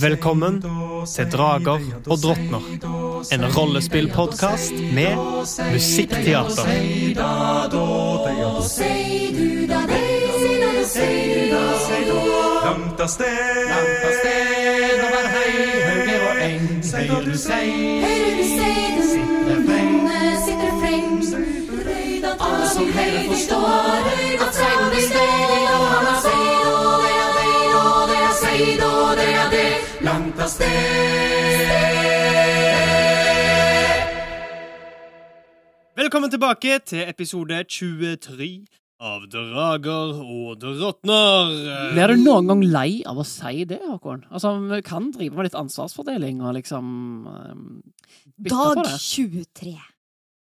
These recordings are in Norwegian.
Velkommen til Drager og drottner. En rollespillpodkast med musikkteater. Langt av sted, langt av sted, over hei, høyre og eng. Høyre du sei, høyre du sei, sitter frem, sitter frem. Alle som hører forstår, at seiden blir stedig, og han har seid, Langt av sted. Velkommen tilbake til episode 23 av Drager og drottner. Blir du noen gang lei av å si det, Håkon? Altså, Vi kan drive med litt ansvarsfordeling og liksom um, Dag 23.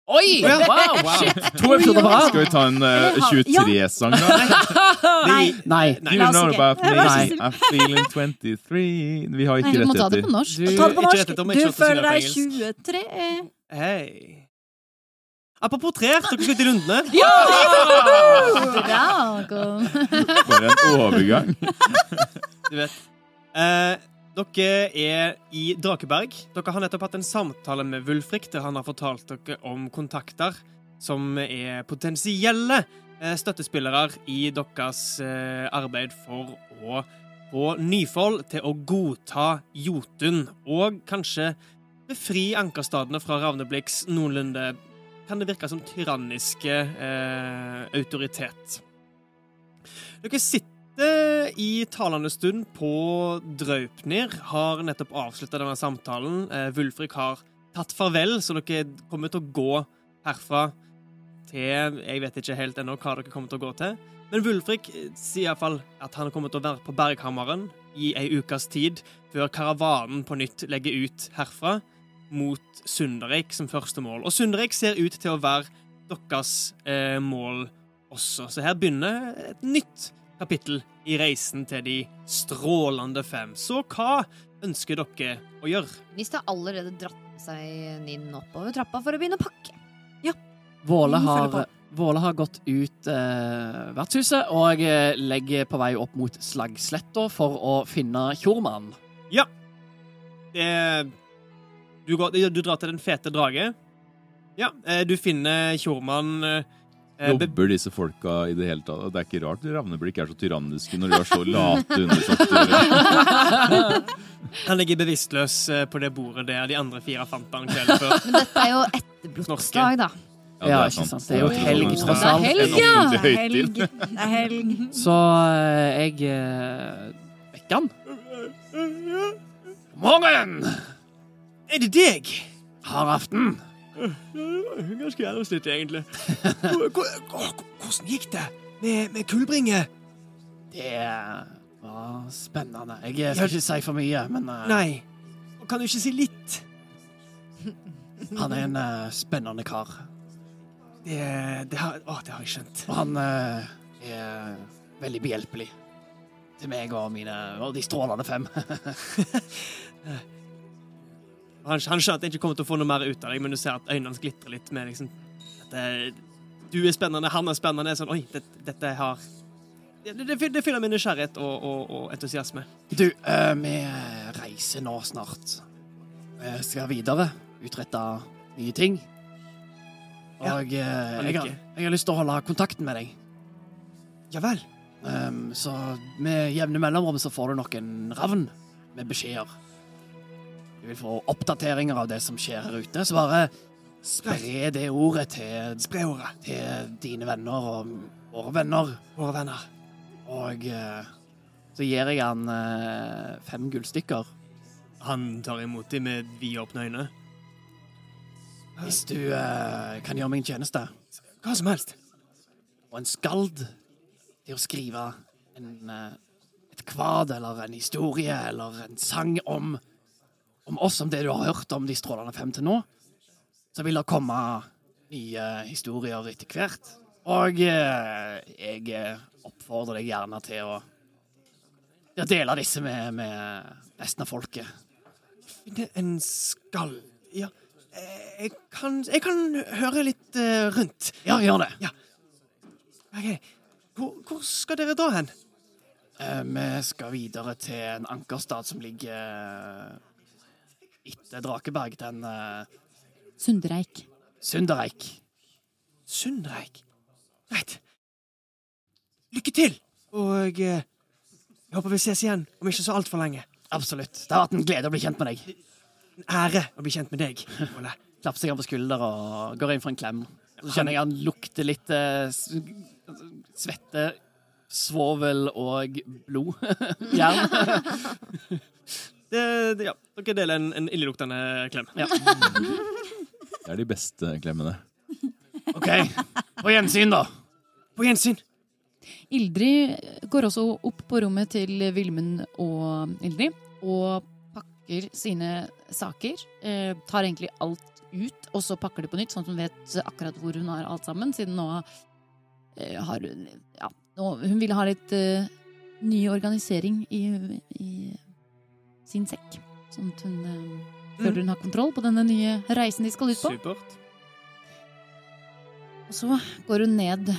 Oi! Wow, Wow, Shit, To episoder på rad. Skal vi ta en uh, 23-sang, da? Nei. Nei. Nei. you know about me? Nei. I'm feeling 23 Vi har Nei, rettigheter. du må ta det på norsk. Du, Ta det på norsk. Du ikke føler deg på 23. Hei. Apropos trær, dere skal ut i rundene. Dragon. For en overgang. Du vet. Eh, dere er i Drakeberg. Dere har nettopp hatt en samtale med Wulfrik, der han har fortalt dere om kontakter som er potensielle eh, støttespillere i deres eh, arbeid for å få Nyfold til å godta Jotun, og kanskje befri ankerstadene fra Ravnebliks noenlunde kan det virke som tyranniske eh, autoritet. Dere sitter i talende stund på Draupnir, har nettopp avslutta denne samtalen. Eh, Wulfrik har tatt farvel, så dere kommer til å gå herfra til Jeg vet ikke helt ennå hva dere kommer til å gå til. Men Wulfrik eh, sier iallfall at han kommer til å være på Berghammeren i ei ukes tid, før karavanen på nytt legger ut herfra mot Sundereik som første mål. Og Sundereik ser ut til å være deres eh, mål også. Så her begynner et nytt kapittel i reisen til de strålende fem. Så hva ønsker dere å gjøre? Nis har allerede dratt med seg Ninn oppover trappa for å begynne å pakke. Våle har, Våle har gått ut eh, vertshuset og eh, legger på vei opp mot Slagsletta for å finne Tjormann. Det, du, går, du drar til Den fete drage. Ja, eh, du finner Tjormann eh, Jobber disse folka i det hele tatt? Det er ikke rart Ravneblikk er så tyranniske når de har så late undersåtter. Han ligger bevisstløs eh, på det bordet der de andre fire fant han kvelden før. Men dette er jo etterbruksdag, da. Ja, ikke sant. Det er jo helg, tross Det er alt. helg, ja. Det er helg. Så eh, jeg eh, vekker han. God morgen! Er det deg? Hard aften. Ganske gjennomsnittlig, egentlig. Hvor- hvor- hvor- Hvordan gikk det med, med kullbringe? Det var spennende. Jeg skal ikke si for mye, men eh, Nei. Kan du ikke si litt? han er en eh, spennende kar. Det, det, har, å, det har jeg skjønt. Og han eh, er veldig behjelpelig til meg og mine og de strålende fem. Han, han skjønner at jeg ikke kommer til å få noe mer ut av deg, men du ser at øynene hans glitrer litt med liksom dette, Du er spennende, han er spennende. Sånn, Oi, det, dette har Det, det, det fyller min nysgjerrighet og, og, og entusiasme. Du, eh, vi reiser nå snart. Vi skal videre. Utrette nye ting. Og ja, jeg, har, jeg har lyst til å holde kontakten med deg. Ja vel. Um, så med jevne mellomrom så får du nok en ravn med beskjeder. Du vil få oppdateringer av det som skjer her ute. Så bare spre det ordet til, Spre ordet. til dine venner og våre venner. Våre venner. Og eh, så gir jeg han eh, fem gullstykker. Han tar imot dem med vidåpne øyne. Hvis du eh, kan gjøre meg en tjeneste. Hva som helst. Og en skald til å skrive en, eh, et kvad eller en historie eller en sang om om oss, om det du har hørt om de strålende fem til nå, så vil det komme nye historier etter hvert. Og eh, jeg oppfordrer deg gjerne til å, til å dele disse med, med resten av folket. Finne en skall Ja, eh, jeg kan, jeg kan høre litt eh, rundt. Ja, gjør det. Ok, Hvor, hvor skal dere dra hen? Eh, vi skal videre til en ankerstad som ligger etter Drakeberg, den uh, Sundreik. Sundereik. Sundreik. Greit. Lykke til! Og uh, jeg håper vi ses igjen om ikke så altfor lenge. Absolutt. Det har vært en glede å bli kjent med deg. En ære å bli kjent med deg, Ole. Klapper seg han på skulder og går inn for en klem. Så kjenner jeg han lukter litt uh, svette, svovel og blod. Jern. Det, det, ja, dere deler en, en illeluktende klem. Ja. Det er de beste klemmene. OK. På gjensyn, da. På gjensyn! Ildrid går også opp på rommet til Vilmund og Ildrid og pakker sine saker. Eh, tar egentlig alt ut, og så pakker det på nytt, sånn at hun vet akkurat hvor hun har alt sammen. Siden nå eh, har hun Ja, nå, hun ville ha litt eh, ny organisering i, i sin sekk. Sånn at hun eh, føler hun har kontroll på denne nye reisen de skal ut på. Supert. Og så går hun ned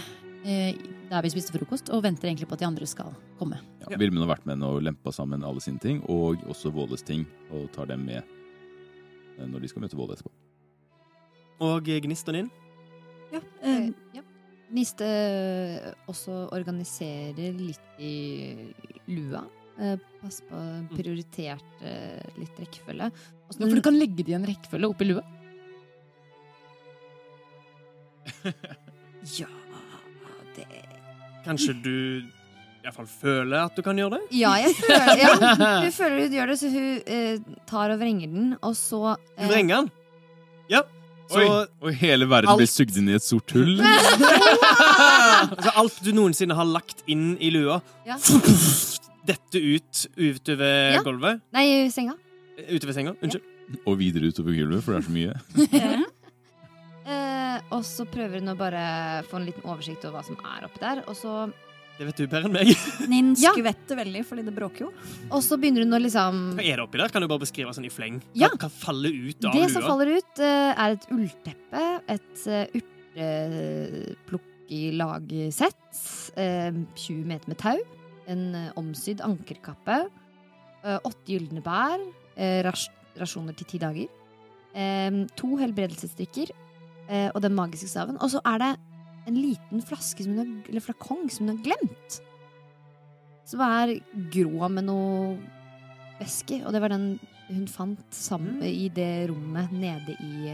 eh, der vi spiste frokost, og venter egentlig på at de andre skal komme. Ja, Vilmund har vært med og lempa sammen alle sine ting, og også Våles ting, og tar dem med eh, når de skal møte Våle etterpå. Og gnisteren gnisten inn. Ja, Eh, eh, ja. Niste eh, også organiserer litt i lua. Eh, pass på prioritert eh, litt rekkefølge. Også, Ja, for du kan legge det i en rekkefølge oppi lua. ja det Kanskje du iallfall føler at du kan gjøre det? Ja, jeg føler, ja, hun føler hun gjør det, så hun eh, tar og vrenger den, og så Du Hun vrenger den. Ja. Så Oi, og hele verden blir alt- sugd inn i et sort hull. altså, alt du noensinne har lagt inn i lua, Ja. Dette ut utover Ja. gulvet. Nei, i senga. Utover senga. Unnskyld. Og videre utover gulvet, for det er så mye. Eh, og så prøver hun å bare få en liten oversikt over hva som er oppi der. Og så, Det vet du bedre enn meg. Nin Ja. veldig, fordi det bråker jo. og så begynner hun å liksom Hva er det oppi der? Kan du bare beskrive sånn i fleng? Hva, Ja. hva faller ut av Det lua? som faller ut, eh, er et ullteppe, et uh, urteplukkilagsett, uh, 20 meter med tau, en eh, omsydd ankerkappe, eh, åtte gylne bær, eh, ras rasjoner til ti dager, to helbredelsesstykker eh, og den magiske staven. Og så er det en liten flaske som hun har, eller flakong som hun har glemt. Som er grå med noe væske, og det var den hun fant sammen i det rommet nede i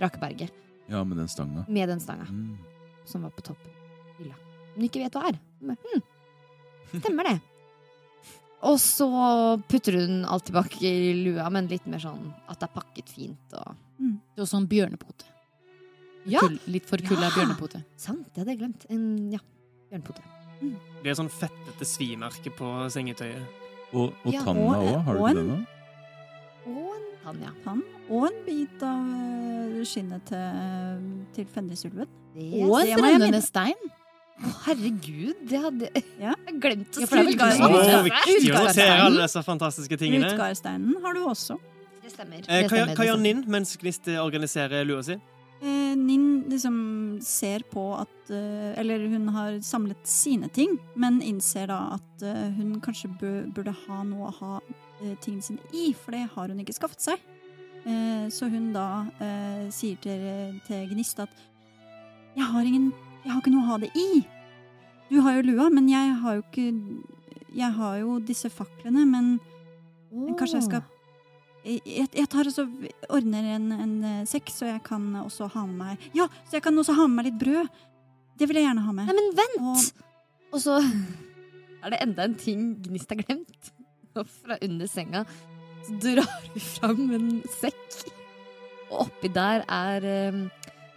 Drakeberget. Ja, med den stanga. Med den stanga Mm. som var på toppen. Hylla. Hun ikke vet hva er. Men, hm, stemmer det. Og så putter hun alt tilbake i lua, men litt mer sånn at det er pakket fint og mm. og sånn bjørnepote. Ja, Kull, litt forkulla Ja. bjørnepote. sant, det hadde jeg glemt. En, ja, bjørnpote. Det er sånn fettete svimerke på sengetøyet. Og, og Ja, tanna òg, har du ikke det nå? Og en tann, ja. Tann. Og en bit av skinnet til, til Fenrisulven. Og en brennende stein. Herregud, det hadde Ja. jeg glemt å Ja, for det er vel skrive. ikke Å, Ja. viktig å se notere alle disse fantastiske tingene. Utgardsteinen har du også. Det stemmer. Eh, det hva, stemmer, hva gjør. Ninn mens Gnist organiserer lua si? Eh, Nin liksom ser på at eh, Eller hun har samlet sine ting, men innser da at eh, hun kanskje bø, burde ha noe å ha eh, tingene sine i, for det har hun ikke skaffet seg. Eh, så hun da eh, sier til, til Gnist at jeg har, ingen, jeg har ikke noe å ha det i. Du har jo lua, men jeg har jo ikke Jeg har jo disse faklene, men men kanskje jeg skal jeg, jeg tar også, ordner en, en eh, sekk, så jeg kan også ha med meg Ja, så jeg kan også ha med meg litt brød. Det vil jeg gjerne ha med. Nei, men vent! Og- Og så er det enda en ting Gnist har glemt. Og fra under senga så drar hun fram en sekk. Og oppi der er, eh,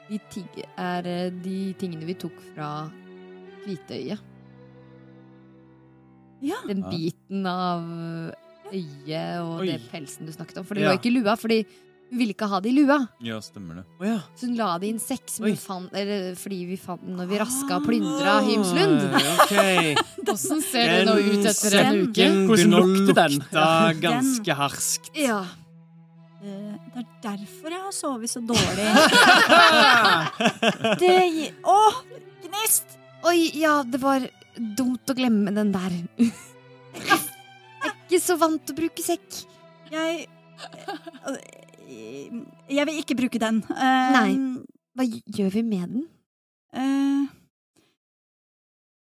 de, ting, er eh, de tingene vi tok fra Hviteøyet. Ja, Den biten av øyet og Oi. det pelsen du snakket om. For det Ja. lå ikke i lua, fordi hun ville ikke ha det i lua. Ja, stemmer det. Å ja. Så hun la det i en sekk som Oi. hun fant, eller, fordi vi fant den når vi raska og plyndra Hymslund. Ah, Ok. Åssen ser det nå ut etter en Den uke? sekken Hvordan begynner å lukter den? lukte ganske harskt. Ja. Eh, Det er derfor jeg har sovet så dårlig. Det Å, gnist! Oi, ja, det var dumt å glemme den der. Jeg er ikke så vant til å bruke sekk. Jeg eh, Jeg vil ikke bruke den. Eh, Nei. Hva gjør vi med den? Uh,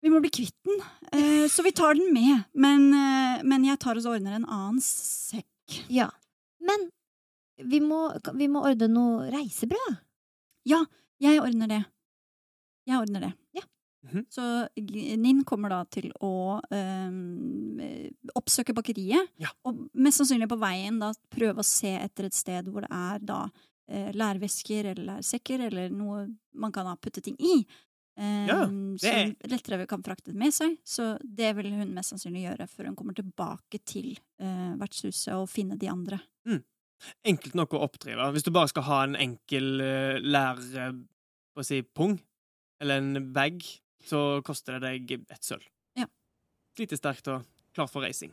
vi må bli kvitt den, Uh, så vi tar den med. Men, uh, men jeg tar og ordner en annen sekk. Ja. Men vi må, vi må ordne noe reisebrød. Ja, jeg ordner det. Jeg ordner det. Ja. Mhm. Så G- Ninn kommer da til å eh, oppsøke bakeriet, Ja. og mest sannsynlig på veien da prøve å se etter et sted hvor det er da eh, lærvesker eller lærsekker eller noe man kan ha putte ting i. eh, Ja, Som lettere kan frakte med seg. Så det vil hun mest sannsynlig gjøre før hun kommer tilbake til eh, vertshuset og finne de andre. Enkelt nok å oppdrive. Hvis du bare skal ha en enkel uh, eh, hva si, pung, eller en bag, så koster det deg ett sølv. Ja. Slitesterkt og klar for reising.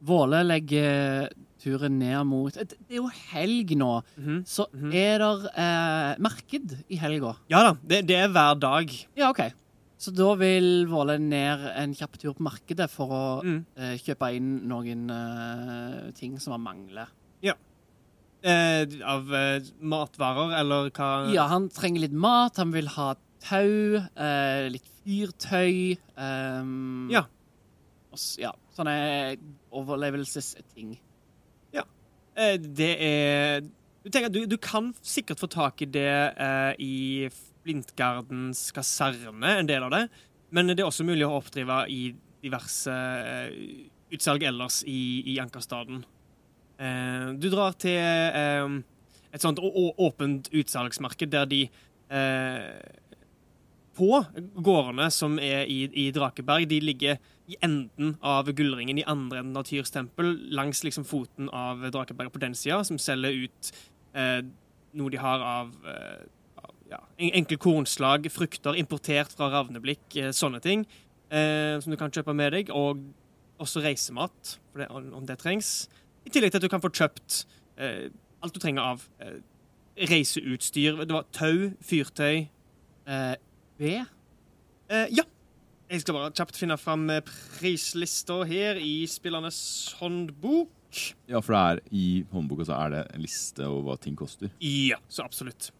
Våle legger turen ned mot Det er jo helg nå, Mhm. så Mhm. er det eh, marked i helga? Ja da, det, det er hver dag. Ja, OK. Så da vil Våle ned en kjapp tur på markedet for å Mm. eh, kjøpe inn noen eh, ting som han mangler. Eh, av eh, matvarer, eller hva Ja, han trenger litt mat, han vil ha tau, eh, litt fyrtøy um, Ja. Også, ja. Sånne overlevelsesting. Eh, det er Du tenker du, du kan sikkert få tak i det eh, i Flintgardens kaserne, en del av det. Men det er også mulig å oppdrive i diverse eh, utsalg ellers i, i Ankerstaden. Eh, du drar til eh, et sånt åpent utsalgsmarked der de på gårdene som er i, Drakeberg, de ligger i enden av gullringen i andre enden av Tyrs tempel, langs liksom foten av Drakeberg på den sida, som selger ut eh, noe de har av eh, ja, enkle kornslag, frukter importert fra Ravneblikk, eh, sånne ting, eh, som du kan kjøpe med deg, og også reisemat, om det trengs. I tillegg til at du kan få kjøpt eh, alt du trenger av eh, reiseutstyr. Det var tau, fyrtøy, Eh, ved? Eh, ja. Jeg skal bare kjapt finne fram eh, prislista her i spillernes håndbok. Ja, for det er i håndboka så er det en liste over hva ting koster. Ja, så absolutt.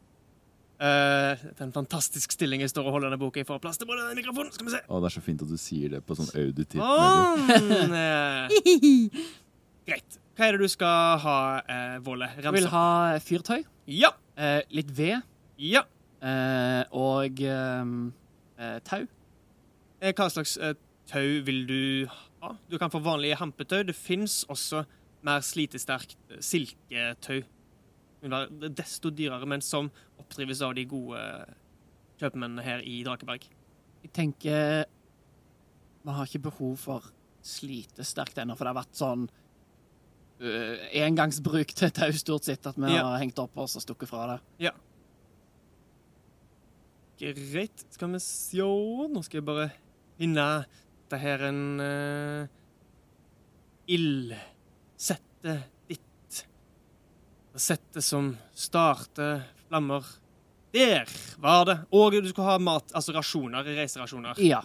Uh, det er en fantastisk stilling jeg står og holder denne boka i. For plass til både den mikrofonen. Skal vi se. Å, det er så fint at du sier det på sånn auditivt. Sånn. greit. Hva er det du skal ha, uh, Våle? Jeg vil ha fyrtøy, Ja. eh, litt ved Ja. eh, og ehm, eh, tau. Eh, Hva slags eh, tau vil du ha? Du kan få vanlige hampetau. Det fins også mer slitesterkt eh, silketau. Det vil være desto dyrere, men som oppdrives av de gode eh, kjøpmennene her i Drakeberg. Jeg tenker Vi har ikke behov for slitesterkt ennå, for det har vært sånn engangsbruk til tau, stort sett, at vi Ja. har hengt opp oss og stukket fra det. Ja. Greit. Skal vi sjå Nå skal jeg bare finne Det her en uh, ildsette ditt. Settet som starter flammer. Der var det! Og du skal ha mat, altså rasjoner, reiserasjoner. Ja.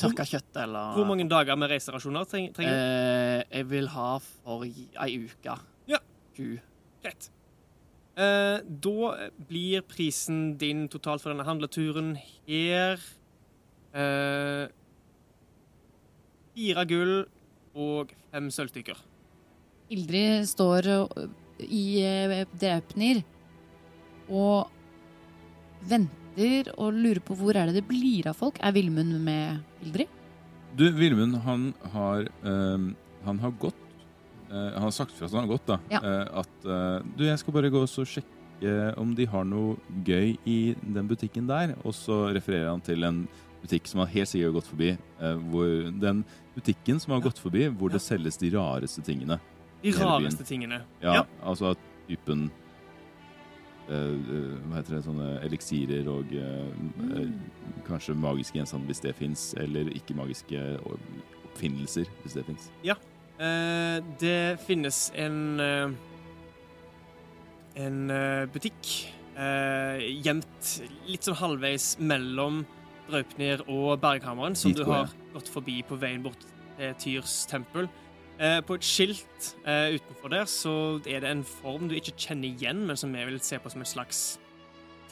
Tørka kjøtt eller Hvor mange dager med reiserasjoner trenger du? Eh, jeg vil ha for ei uke. Ja. Ku. Greit. Eh, da blir prisen din totalt for denne handleturen her eh, Fire gull og fem sølvstykker. Ildrid står i eh, Draupnir og venter og lurer på hvor er det det blir av folk. Er Vilmund med Ildrid? Du, Vilmund, han har ehm, Han har gått eh, Han har sagt fra at han har gått, da. Ja. eh, at eh, Du, jeg skal bare gå og så sjekke om de har noe gøy i den butikken der. Og så refererer han til en butikk som han helt sikkert har gått forbi. eh, hvor den butikken som har gått forbi, hvor det selges de rareste tingene. De hele byen. rareste tingene. Ja, Ja. altså typen Hva heter det? Sånne eliksirer og eh, eh, kanskje magiske gjenstander, hvis det fins. Eller ikke magiske oppfinnelser, hvis det fins. Ja. det finnes en eh, En eh, butikk eh, gjemt litt sånn halvveis mellom Draupnir og Berghammeren, som du har gått forbi på veien bort til Tyrs tempel. Eh, på et skilt eh, utenfor der så er det en form du ikke kjenner igjen, men som jeg vil se på som et slags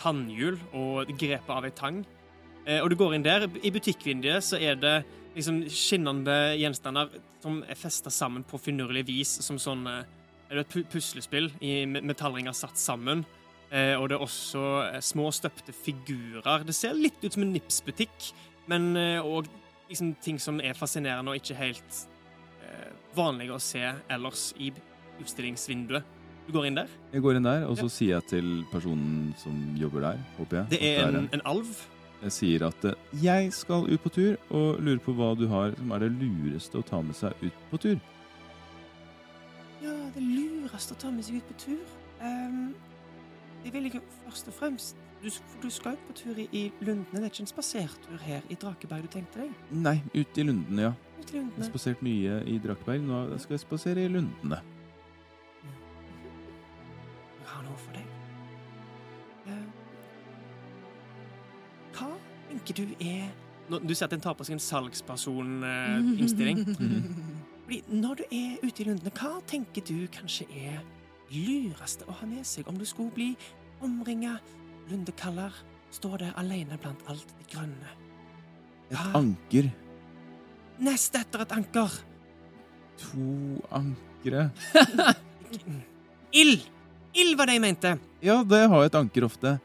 tannhjul og grepet av ei tang. Eh, og du går inn der. I butikkvinduet så er det liksom skinnende gjenstander som er festa sammen på finurlig vis, som sånn eh, er det et puslespill i metallringer satt sammen. Eh, og det er også små støpte figurer. Det ser litt ut som en Nips-butikk, men eh, liksom ting som er fascinerende og ikke helt eh, vanlige å se ellers i utstillingsvinduet. Du går inn der. Jeg går inn der, og så Ja. sier jeg til personen som jobber der, håper jeg Det at er en, en alv. Jeg sier at eh, jeg skal ut på tur, og lurer på hva du har som er det lureste å ta med seg ut på tur. Ja, det lureste å ta med seg ut på tur um, Det vil jeg jo først og fremst du, du skal ut på tur i, i Lundene. Det er ikke en spasertur her i Drakeberg du tenkte deg? Nei, ut i Lundene, ja. Ut i Jeg har Lundene. spasert mye i Drakberg. nå skal jeg spasere i Lundene. Jeg har noe for deg. Eh, hva tenker du er Nå, Du sier at den tar på seg en salgsperson-innstilling. Fordi når du er ute i Lundene, hva tenker du kanskje er lureste å ha med seg om du skulle bli omringa lundekaller, stå der alene blant alt det grønne? Et anker. Nest etter et anker. To ankre Ild! Ild var det jeg mente. Ja, det har et anker ofte.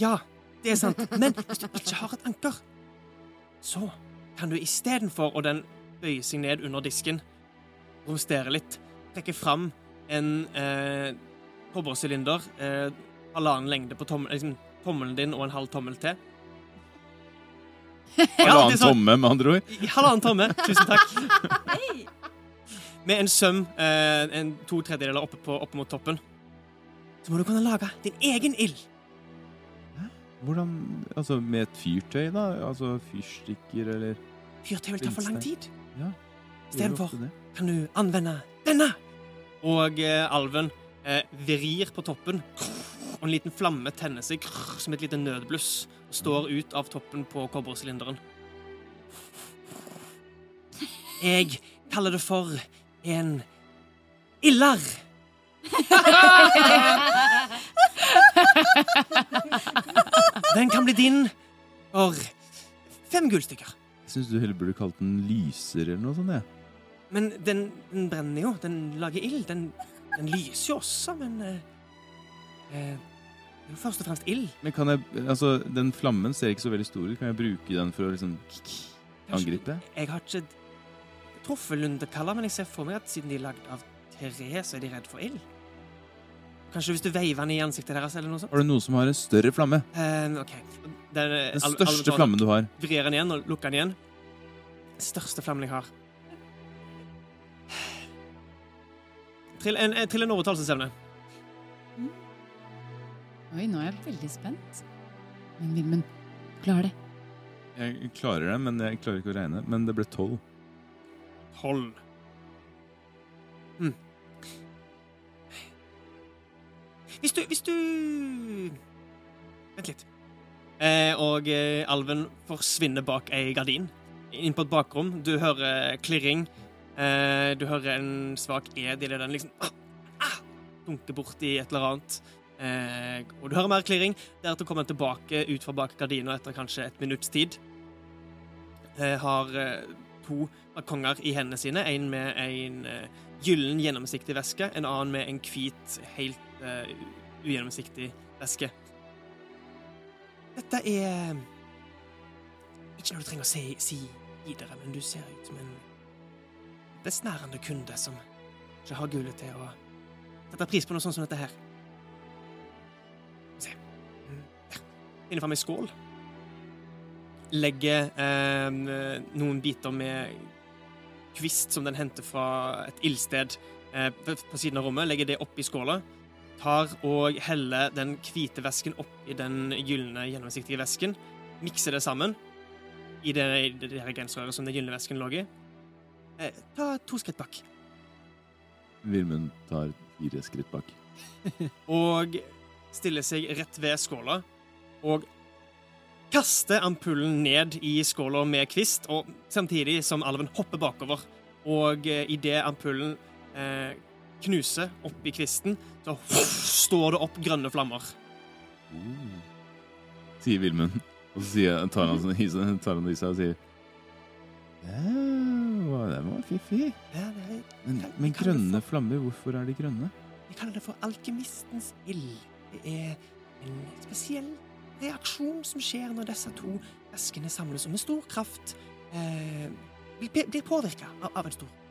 Ja, det er sant. Men hvis du ikke har et anker, så kan du istedenfor Og den bøyer seg ned under disken, romstere litt, trekke fram en eh, kobbersylinder, eh, halvannen lengde på tommel, liksom, tommelen din og en halv tommel til. Halvannen sånn. tomme, med andre ord. Halvannen tomme. Tusen takk. Med en søm eh, en to tredjedeler oppe, på, oppe mot toppen. Så må du kunne lage din egen ild. Hvordan Altså, med et fyrtøy, da? Altså fyrstikker, eller Fyrtøy vil ta for lang tid. Ja, Istedenfor kan du anvende denne. Og eh, alven eh, vrir på toppen, og en liten flamme tenner seg som et lite nødbluss står ut av toppen på kobbersylinderen. Jeg kaller det for en iller. Den kan bli din for fem gullstykker. Jeg syns du heller burde kalt den lyser, eller noe sånt. Ja. Men den, den brenner jo. Den lager ild. Den, den lyser jo også, men eh, eh, Det er jo først og fremst ild. Men kan jeg Altså, den flammen ser ikke så veldig stor ut. Kan jeg bruke den for å liksom angripe? Jeg har ikke truffet lundekaller, men jeg ser for meg at siden de er lagd av tre, så er de redd for ild. Kanskje hvis du veiver den i ansiktet deres, eller noe sånt. Har du noe som har en større flamme? Uh, OK. Den, eh, Den største alven tar- flammen du har. Vrir den igjen og lukker den igjen. Den Største flammen jeg har. Trill en, eh, trill en overtalelsesevne. Oi, nå er jeg veldig spent. Men Vilmund, klarer det. Jeg klarer det, men jeg klarer ikke å regne. Men det ble tolv. Tolv. Hm. Hvis du Hvis du Vent litt. Eh, og eh, alven forsvinner bak ei gardin. Inn på et bakrom. Du hører klirring. Eh, du hører en svak ed idet den liksom ah, ah, dunker borti et eller annet. Eh, og du hører mer klirring. Deretter kommer han tilbake ut fra bak gardina etter kanskje et minutts tid. Eh, har to balkonger i hendene sine. En med en eh, gyllen, gjennomsiktig væske. En annen med en hvit, helt eh, ugjennomsiktig væske. Dette er ikke noe du trenger å si, si videre, men du ser ut som en besnærende kunde som ikke har gullet til å sette pris på noe sånt som dette her. Fram ei skål. legger eh, noen biter med kvist som den henter fra et ildsted eh, på siden av rommet, legger det oppi skåla. Tar og heller den hvite væsken oppi den gylne, gjennomsiktige væsken. Mikser det sammen i det, det det reagensrøret som den gylne væsken lå i. Eh, ta to skritt bak. Vilmund tar fire skritt bak. og stiller seg rett ved skåla og kaster ampullen ned i skåla med kvist, og samtidig som alven hopper bakover. Og eh, idet ampullen eh, knuser oppi kvisten, så står det opp grønne flammer. Sier Vilmund. Og så sier, tar, han sånn, i tar han det i seg og sier Ja, den var fiffig. Men, men grønne flammer, hvorfor er de grønne? vi kaller det for alkymistens ild. Det er en spesiell reaksjon som skjer når disse to væskene samles, og med stor kraft eh, blir, blir påvirka av, av en stor kraft.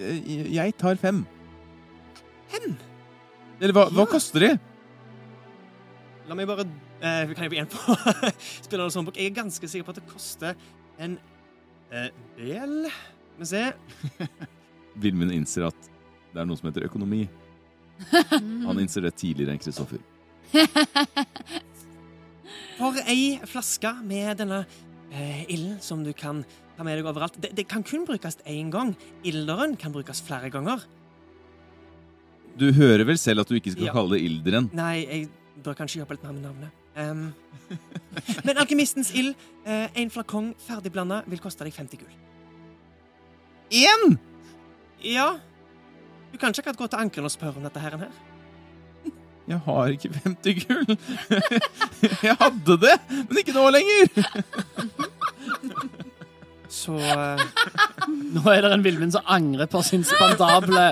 Jeg tar fem. Fem? Eller hva, hva koster de? La meg bare eh, Kan jeg igjen på sånn bok? Jeg er ganske sikker på at det koster en eh, del Skal vi se Vilmund innser at det er noe som heter økonomi. Han innser det tidligere enn Kristoffer. For ei flaske med denne eh, ilden som du kan ta med deg overalt Det, det kan kun brukes én gang. Ilderen kan brukes flere ganger. Du hører vel selv at du ikke skal Ja. kalle det ilderen? Nei, jeg bør kanskje jobbe litt mer med navnet. Em, men alkymistens ild, en flakong ferdigblanda, vil koste deg 50 gull. Én! Ja. Du kan ikke akkurat gå til ankeren og spørre om dette her. her. Jeg har ikke 50 gull. Jeg hadde det, men ikke nå lenger. Så eh, Nå er det en Vilmund som angrer på sin spandable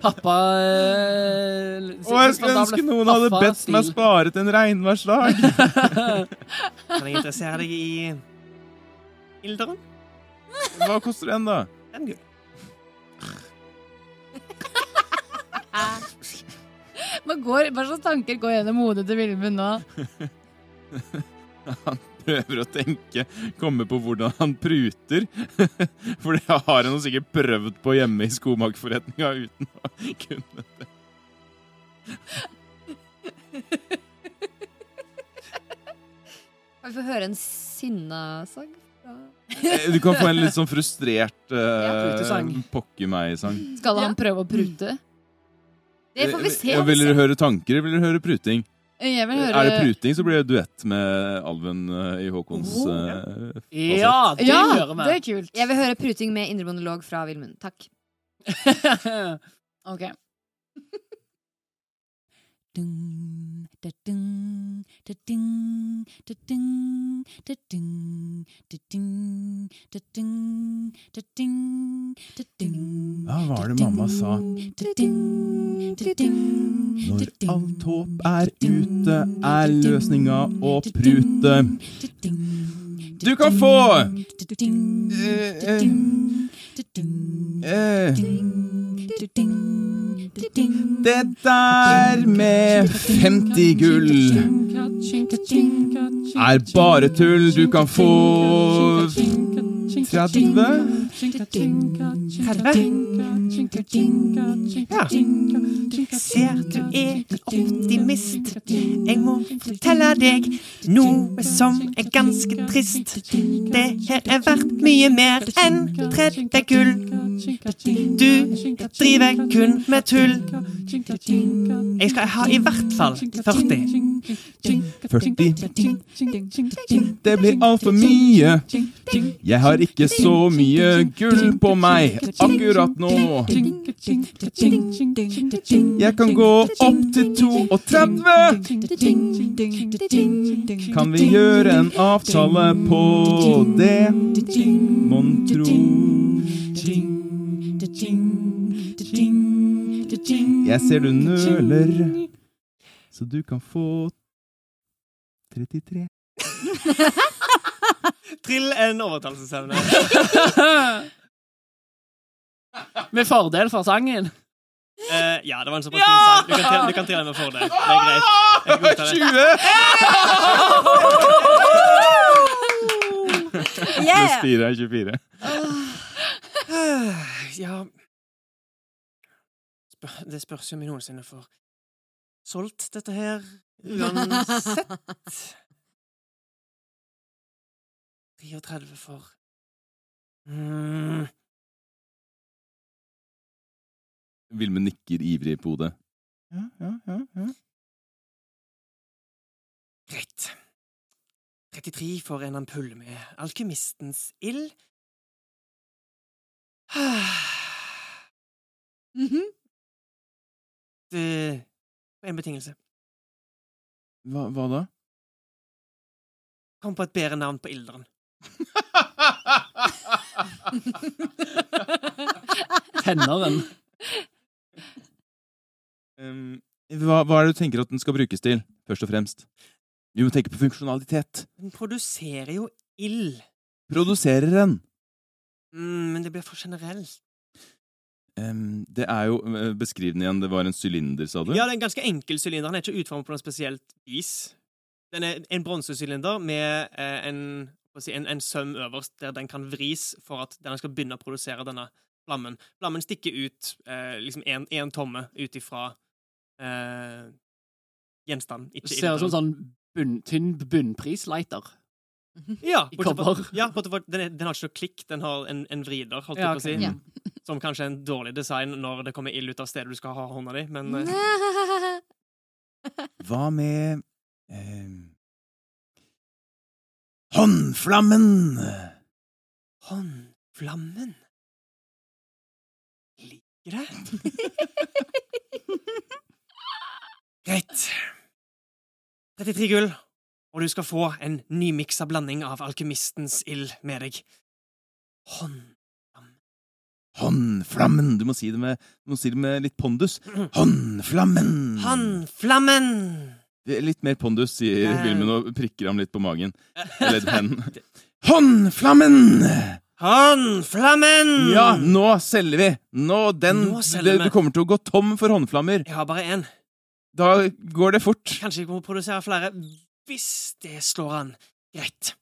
pappa eh, sin Og jeg skulle ønske noen hadde bedt pappa-stil. meg sparet en regnværsdag. kan jeg interessere deg i ilderen? Hva koster den, da? Fem gull. Hva, går, hva slags tanker går gjennom hodet til Vilmund nå? Han prøver å tenke, komme på hvordan han pruter. For det har han sikkert prøvd på hjemme i skomakerforretninga uten å kunne det. Kan vi få høre en sinnasang? Eh, Du kan få en litt sånn frustrert uh, pokker meg-sang. Skal han prøve å prute? Det får vi se. Ja, Vil dere høre tanker, eller vil dere høre pruting? Jeg vil høre Er det pruting, så blir det duett med alven eh, i Håkons eh, Ja, det Ja, hører vi. det er kult. Jeg vil høre pruting med indre monolog fra Vilmund. Takk. Ok. Dun, da, dun, da, dun, da, dun, da, dun, da, dun, da, dun, da, dun, da, dun, Hva var det mamma sa? da, dun, er løsninga å prute. Du kan få eh, eh, Det der med 50 gull er bare tull. Du kan få 30. 30? Ja. Ser du er fortelle deg noe som er ganske trist. Det her er verdt mye mer enn 30 gull. Du driver kun med tull. Jeg skal ha i hvert fall 40. 40. Det blir altfor mye. Jeg har ikke så mye gull på meg akkurat nå. Jeg kan gå opp til 32. Kan vi gjøre en avtale på det? Mon tro. Jeg ser du nøler, så du kan få 33. Trill en overtalelsesevne. Med fordel for sangen. Eh, ja, det var en såpass fin sang. Du kan, til og med få Det er greit. Jeg godtar det. 20! Pluss Yeah! fire er 24. Ja Det spørs jo om vi noensinne får solgt dette her. Uansett. 33 for mm. Vilme nikker ivrig på hodet. Ja, ja, ja, ja. Greit. 33 for en ampulle med alkymistens ild. Det på en betingelse. Hva, hva da? Kom på et bedre navn på ilderen. Tenneren. Um, hva, hva er det du tenker at den skal brukes til, først og fremst? Vi må tenke på funksjonalitet. Den produserer jo ild. Produserer den? Mm, men det blir for generelt. Um, det er jo uh, Beskriv den igjen. Det var en sylinder, sa du? Ja, det er en ganske enkel sylinder. Den er ikke utformet på noe spesielt vis. Den er en bronsesylinder med eh, en, si, en, en søm øverst der den kan vris for at den skal begynne å produsere denne flammen. Flammen stikker ut eh, liksom en tomme ut ifra eh, gjenstanden, ikke Det ser ut som en sånn bunn, tynn bunnprislighter. Ja, i bortsett fra- Ja, den, er, den har ikke noe klikk, den har en, en vrider, holdt Ja, jeg på å si. Ja. Som kanskje er en dårlig design når det kommer ild ut av stedet du skal ha hånda di, men eh, Hva med eh, Håndflammen! Håndflammen Det. Greit. 33 gull, og du skal få en nymiksa blanding av alkymistens ild med deg. Håndflammen Håndflammen! Du må si det med, si det med litt pondus. Håndflammen! Håndflammen! Er Litt mer pondus, sier. Vilmen og prikker ham litt på magen. Eller hendene. Håndflammen! Håndflammen! Ja, nå selger vi! Nå, den, Nå selger vi. Du kommer til å gå tom for håndflammer. Jeg har bare én. Da går det fort. Kanskje jeg må produsere flere hvis det slår an. Greit.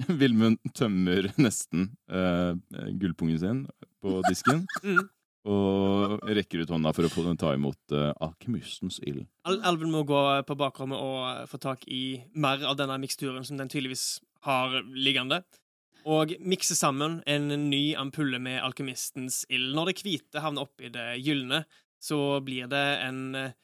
Vilmund tømmer nesten uh, gullpungen sin på disken. Mm. Og rekker ut hånda for å få den ta imot uh, alkymistens ild. Al Alven må gå på bakrommet og eh, få tak i mer av denne miksturen som den tydeligvis har liggende. Og mikse sammen en ny ampulle med alkymistens ild. Når det hvite havner oppi det gylne, så blir det en eh,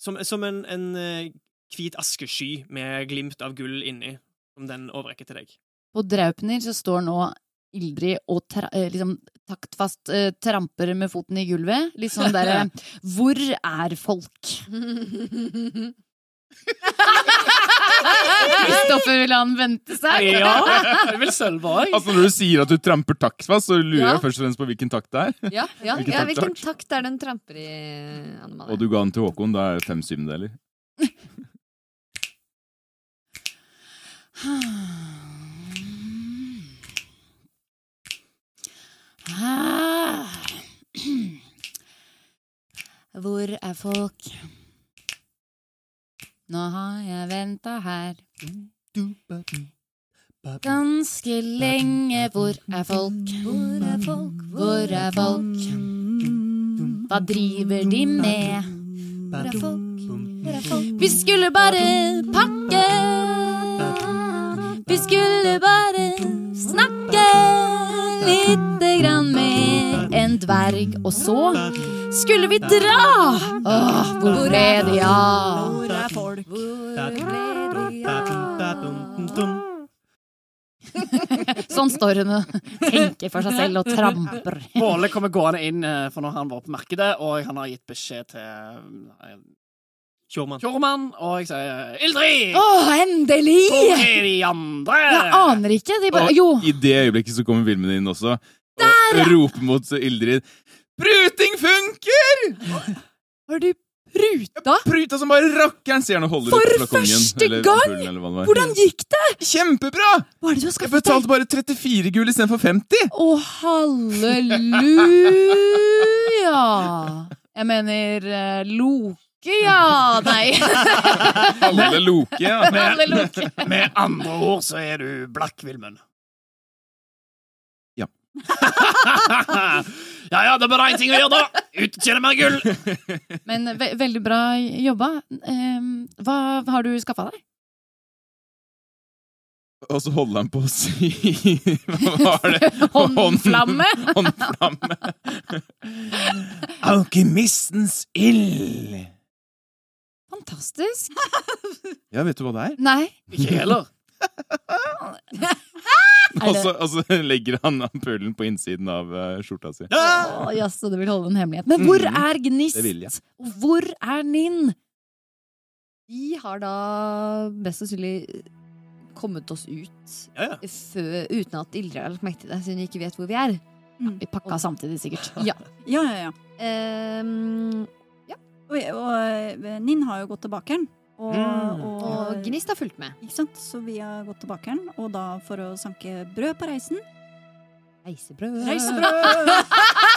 Som, som en, en eh, hvit askesky med glimt av gull inni, som den overrekker til deg. På Draupner så står nå Ildrid og tra eh, liksom taktfast uh, tramper med foten i gulvet. Litt sånn derre Hvor er folk? Kristoffer vil han vente seg? Ja, jeg vil sølve òg. Altså Når du sier at du tramper taktfast, så lurer Ja. jeg først og fremst på hvilken takt det er. Ja, ja, Hvilken ja, takt hvilken takt? er den tramper i, Anne Og du ga den til Håkon, da er det fem syvendeler. folk Hvor er folk? Nå har jeg venta her ganske lenge. Hvor er folk? Hvor er folk? Hvor er folk? Hva driver de med? Hvor er folk? Hvor er folk? Vi skulle bare pakke. Vi skulle bare snakke lite grann med en dverg, og så skulle vi dra. Åh, hvor ble de av? Hvor er folk? Sånn står hun og tenker for seg selv og tramper. Måle kommer gående inn, eh, for nå har han vært på markedet, og han har gitt beskjed til eh, Kjormann. Tjormann, og jeg sier Ildrid! Åh, endelig! Hvor er de andre? Jeg aner ikke. De bare Og Jo. i det øyeblikket så kommer Vilmen inn også og roper mot Ildrid. Pruting funker! Har du pruta? Pruta som bare rakkeren, sier han og holder For ut flakongen. første eller gang! ampullen, eller hva det var. Hvordan gikk det? Kjempebra! Hva er det du har Jeg skaffet deg? betalte bare 34 gull istedenfor 50. Å, halleluja! Jeg mener eh, Loke Loke, ja! Nei. Alle Loke, ja. Alle Loke. Med andre ord så er du blakk, Vilmund. Ja. ja ja, det er bare én ting å gjøre, da! Utkjøre meg gull! Men ve veldig bra jobba. Um, hva har du skaffa deg? Og så holder han på å si Hva var det? Håndflamme? Håndflamme. Alkymistens ild. Fantastisk. Ja, vet du hva det er? Nei. Ikke heller. Og så, altså, legger han ampullen på innsiden av uh, skjorta si. Oh, yes, det vil holde en hemmelighet. Men hvor mm. er Gnist? Vil ja. Og hvor er Ninn? Vi har da mest sannsynlig kommet oss ut Ja, ja. før, uten at Ildrid har lagt merke til det, siden vi ikke vet hvor vi er. Vi pakka samtidig, sikkert. Ja. Ja, ja, ja. Ehm, Og, og eh, Ninn har jo gått til bakeren. Og, Mm. og, og Gnist har fulgt med. Ikke sant? Så vi har gått til bakeren, og da for å sanke brød på reisen. Reisebrød. Reisebrød!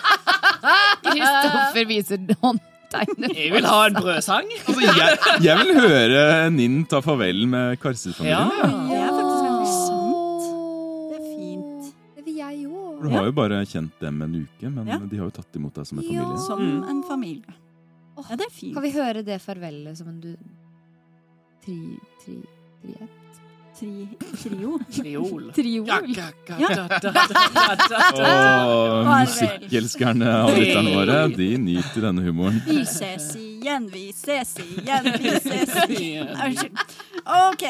Kristoffer viser håndtegnet. Jeg vil ha en brødsang. Altså, jeg, jeg vil høre Ninn ta farvel med Karsi-familien. Ja. Det er faktisk veldig sant. Det er fint. Det vil jeg òg. Du har jo bare kjent dem en uke, men Ja. de har jo tatt imot deg som en Ja. familie. Som Mm. en familie. Ja, det er fint. Kan vi høre det farvelet som en du... Tri... Tri... Tri... Tri, trio. Triol. Triol? Ja, Og Farvel. musikkelskerne av lytterne våre, de nyter denne humoren. Vi ses igjen, vi ses igjen, vi ses igjen. Unnskyld. OK.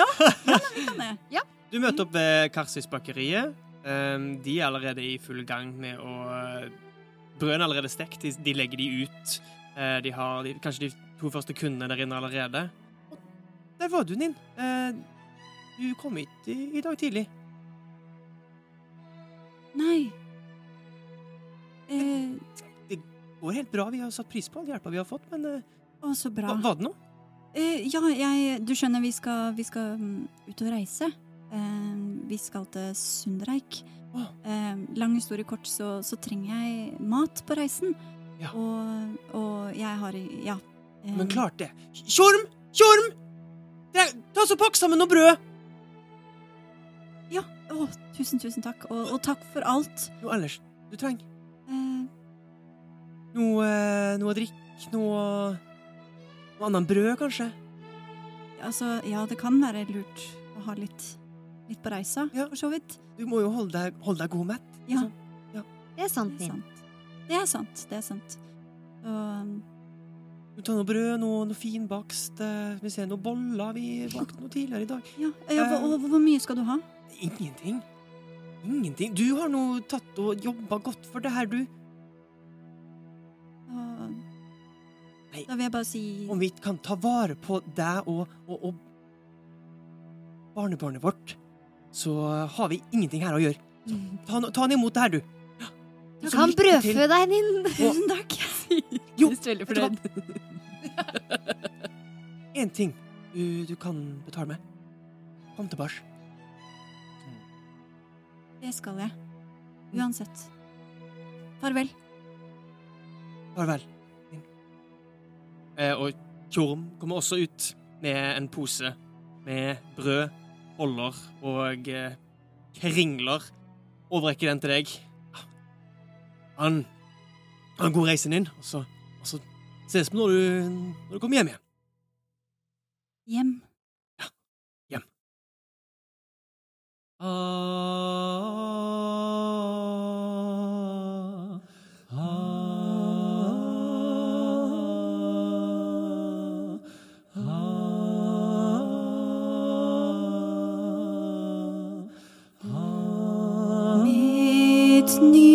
Ja, ja men vi kan det. Du møter opp ved Karsis-bakeriet. Um, de er allerede i full gang med å Brødene er allerede stekt. De, de legger de ut. Eh, de har de, kanskje de to første kundene der inne allerede. Der var du, Ninn. Eh, du kom hit i, dag tidlig. Nei. Eh, Det går helt bra. Vi har satt pris på all hjelpa vi har fått, men eh, å, så bra. Var, var det noe? Eh, ja, jeg Du skjønner, vi skal, vi skal mm, ut og reise. Eh, vi skal til Sundreik. Oh. Lang historie kort, så, så trenger jeg mat på reisen. Ja. Og, og jeg har Ja. Men klart det. Tjorm! Tjorm! Ta så Pakk sammen noe brød! Ja. Å, tusen, tusen takk. Og, og takk for alt. Noe ellers du trenger. Eh, Noe, noe å drikke, noe Noe annet brød, kanskje? altså, ja, det kan være lurt å ha litt, litt på reisa, Ja. for så vidt. Du må jo holde deg, holde deg god mett. Ja. Det er sant, Det er sant. Det er sant. Det er sant. Så, tar noe brød, noe, noe finbakst. eh, Vi ser noen boller. Vi bakte noe tidligere i dag. ja. ja hvor, hvor, hvor mye skal du ha? Ingenting. Ingenting. Du har nå tatt og jobba godt for det her, du. Nei. da vil jeg bare si Om vi kan ta vare på deg og, og, og barnebarnet vårt, så har vi ingenting her å gjøre. Ta, ta han imot det her, du. Du kan brødfø deg, din. Tusen takk. Jo, veldig fornøyd. Én ting du, du kan betale med. Kom tilbake. Det skal jeg. Uansett. Farvel. Farvel. Eh, og Tjorm kommer også ut med en pose med brød, boller og eh, kringler. Overrekker den til deg. Han Ha en god reise inn, og så, og så ses vi når du, når du kommer hjem igjen. Hjem. Ja. hjem. Mitt nye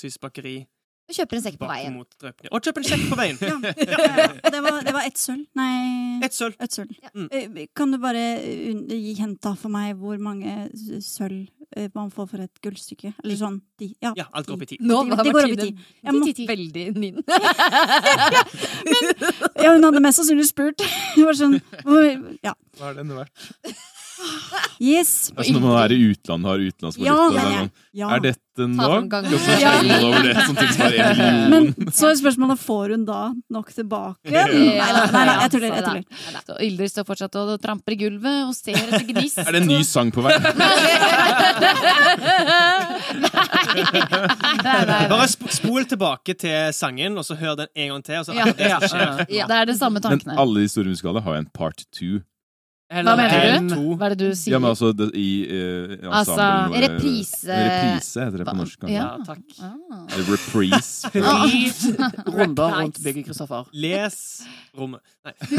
fra bakeri Og kjøper en sekk på veien. mot Og kjøper en sekk på veien. Ja. ja. Det var, det var ett sølv. Nei, Et sølv. Et sølv. Ja. Mm. Eh, Kan du bare gi gjenta for meg hvor mange sølv eh, man får for et gullstykke? Eller sånn de, ja, Ja, alt går opp i ti. Nå Det- var de, går opp i Martine tid. Jeg må- veldig min. Ja, hun hadde mest sannsynlig spurt. Det var sånn hvor- Ja. Hva er den verdt? Yes. Det er som når man er i utlandet og har utenlandsvaluta. Ja, ja, ja. Er dette nok? Og så man over det som en million. Men så er spørsmålet får hun da nok tilbake. Ja. Nei, nei, nei, nei, jeg tuller. jeg tuller. Så står fortsatt og tramper i gulvet og ser etter gnist. Er det en ny sang på vei? Bare spol tilbake til sangen, og så hør den en gang til. Og så Ja. det. Ja. Det er det samme tankene. Men alle musikalene har jo en part two. Hva mener du? Hva er det du sier? Ja, men altså det, i uh, Altså, reprise- Reprise heter det på norsk. Ja. Ja, takk. Ah. Reprise. Reprise. Runder rundt bygget, Kristoffer. Les rommet. Nei.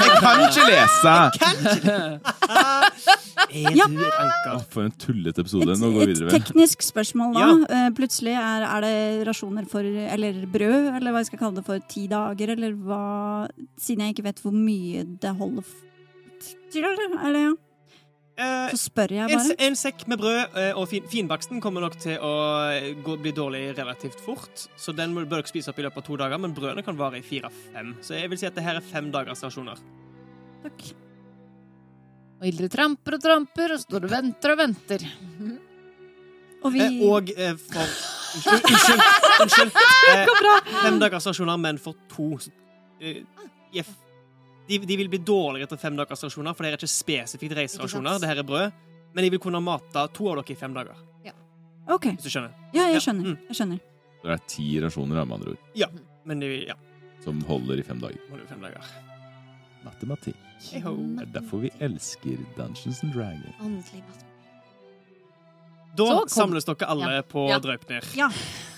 Jeg kan ikke lese! Er Ja. du et anker? For en tullete episode. Nå går vi videre. et teknisk spørsmål da. Ja. Eh, Plutselig er, er det rasjoner for Eller brød, eller hva jeg skal kalle det for ti dager, eller hva Siden jeg ikke vet hvor mye det holder f- eller ja. Eh, Så spør jeg en, bare. En, en sekk med brød eh, og fin, finbaksten kommer nok til å eh, gå, bli dårlig relativt fort. Så den må- bør dere spise opp i løpet av to dager, men brødene kan vare i fire-fem. Så jeg vil si at det her er fem dagers rasjoner. Takk. Og Ildrid tramper og tramper og står og venter og venter. Og vi Eh, og eh, for Unnskyld. Unnskyld. unnskyld. Eh, fem dagers rasjoner, men for to. Så, eh, de, de vil bli dårligere etter fem dagers rasjoner, for det er ikke spesifikt reiserasjoner. Det her er brød. Men de vil kunne mate to av dere i fem dager, OK. hvis du skjønner. Ja, Ja, jeg skjønner. mm. Jeg skjønner. Det er ti rasjoner, med andre ord, Men de, ja, som holder i fem dager. holder i fem dager. Matematikk. Det er derfor vi elsker Dungeons and Dragons. Åndelig matematikk. Da samles dere alle på Ja. Draupnir. Ja.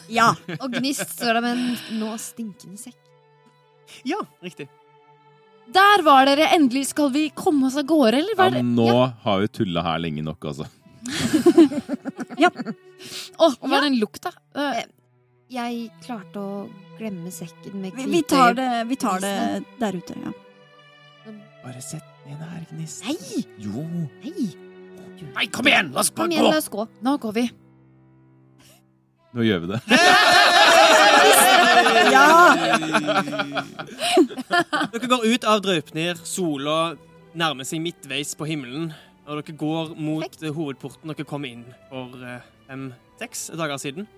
Ja. Og Gnist står der med en nå stinkende sekk. Ja, riktig. Der var dere! Endelig skal vi komme oss av gårde, eller? Var Ja, det? men nå har vi tulla her lenge nok, altså. Å, hva er den lukta? Eh, Jeg klarte å glemme sekken med Vi, vi tar det, vi tar det der ute, ja. Bare sett ned her, Gnist. Nei! Jo. Nei! Nei, kom igjen! La oss Kom bare igjen, gå! la oss gå. Nå går vi. Nå gjør vi det. Dere går ut av Draupnir, sola nærmer seg midtveis på himmelen, og dere går mot Perfekt. eh, hovedporten dere kom inn for eh, fem-seks dager siden.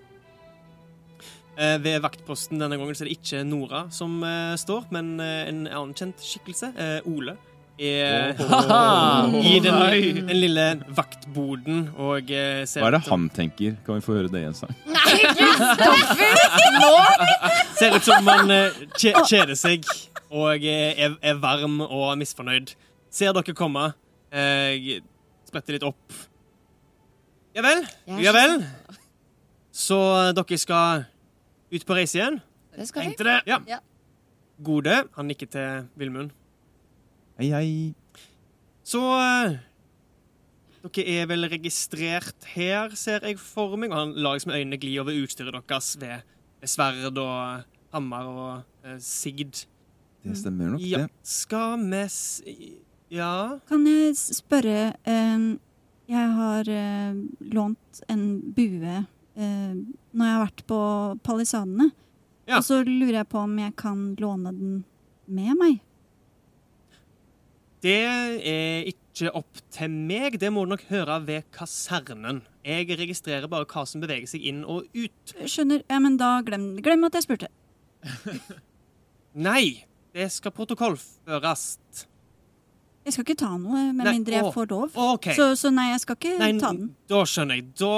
Eh, Ved vaktposten denne gangen så er det ikke Nora som står, men en annen kjent skikkelse, Ole, er i den, den lille vaktboden og eh, ser, Hva er det han tenker? Kan vi få høre det i en sang? Nei, Kristoffer! Nå! ser ut som man eh, kjeder seg og eh, er, er varm og misfornøyd. Ser dere komme. Eh, spretter litt opp. Ja vel? Ja vel? Så dere skal ut på reise igjen? Det skal vi. Tenkte det. Ja. Gode. Han nikker til Vilmund. Hei, hei. Så eh, Dere er vel registrert her, ser jeg for meg. Og han lar liksom øynene gli over utstyret deres ved, ved sverd og hammer og eh, sigd. Det stemmer nok, Ja. det. Skal vi s... Ja Kan jeg spørre eh, Jeg har eh, lånt en bue eh, når jeg har vært på palisadene. Ja. Og så lurer jeg på om jeg kan låne den med meg. Det er ikke opp til meg. Det må du nok høre ved kasernen. Jeg registrerer bare hva som beveger seg inn og ut. Skjønner. Ja, men da glem, glem at jeg spurte. Nei, det skal protokollføres. Jeg skal ikke ta noe med Nei, mindre jeg får lov. Okay. Så, så nei, jeg skal ikke Nei, ta den. da skjønner jeg. Da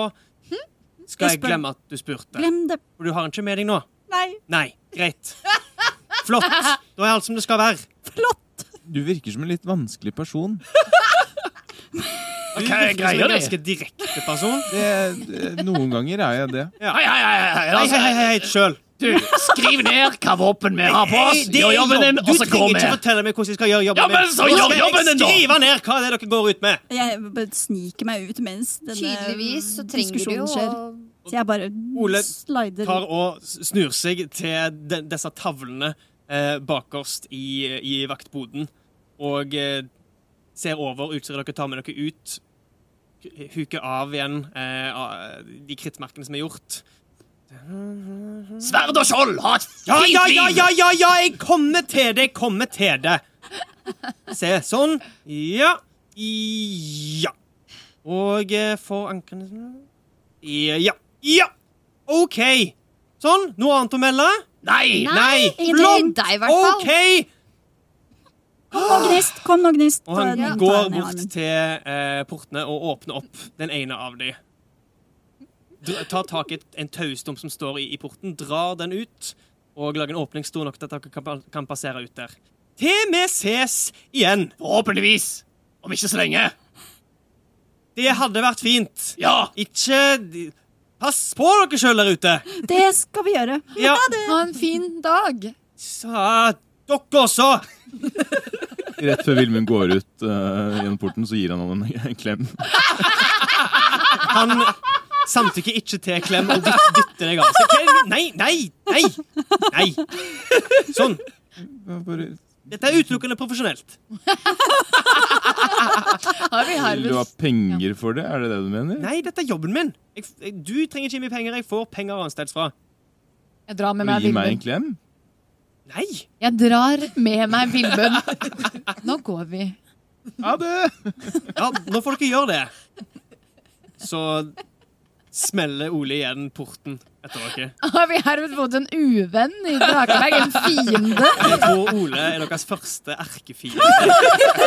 skal Jeg jeg glemme at du spurte. Glem det. For du har den ikke med deg nå? Nei, Nei, greit. Flott. Da er alt som det skal være. flott! Du virker som en litt vanskelig person. Du Hva er greia en di? ganske direkte person. Det, noen ganger er jeg det. Ja. Hei, hei, hei, hei, Hei, hei, hei, sjøl. Du, skriv ned hva våpen vi har på oss. Gjør jobben din, og så Du går trenger vi. ikke fortelle meg hvordan jeg skal gjøre jobben Ja, men så gjør jobben din, da! Skrive ned hva det er dere går ut med. Jeg bare sniker meg ut mens denne så diskusjonen skjer. Så jeg bare Ole slider Tar og snur seg til de, disse tavlene eh, bakerst i, i vaktboden og eh, ser over utstyret dere tar med dere ut. Huker av igjen eh, av de krittmerkene som er gjort. Sverd og skjold, ha et Ja, liv! ja, ja, ja, ja, ja, jeg kommer til det, jeg kommer til det. Se, sånn. Ja. Ja. Og eh, for ankrene Ja. Ja. OK. Sånn. Noe annet å melde? Nei! Nei. nei blond! deg, i hvert fall. OK. Kom nå, Gnist! Kom nå, Gnist! Og han ta går bort til eh, portene og åpner opp den ene av dem. Tar tak i en taustump som står i, i porten, drar den ut og lager en åpning stor nok til at dere kan, kan passere ut der. Til vi ses igjen. Forhåpentligvis. Om ikke så lenge. Det hadde vært fint. Ja. Ikke Pass på dere sjøl der ute. Det skal vi gjøre. Ja, Ha en fin dag. sa dere også. Rett før Vilmund går ut uh, gjennom porten, så gir han ham en, en klem. Han samtykker ikke til klem og dytter deg av seg. Nei, nei, nei! Nei. Sånn. Bare, Dette er utelukkende profesjonelt. Har vi vil du ha Harvest? penger for det? Er det det du mener? Nei, dette er jobben min. Jeg, jeg, du trenger ikke mye penger. Jeg får penger annensteds fra. Jeg drar med meg gi meg en klem? Nei! Jeg drar med meg Vilbund. Nå går vi. Ha det! Ja, nå får dere gjøre det. Så smeller Ole igjen porten etter dere. Har vi herved fått en uvenn i Drakeberg? En fiende? Jeg tror Ole er deres første erkefiende.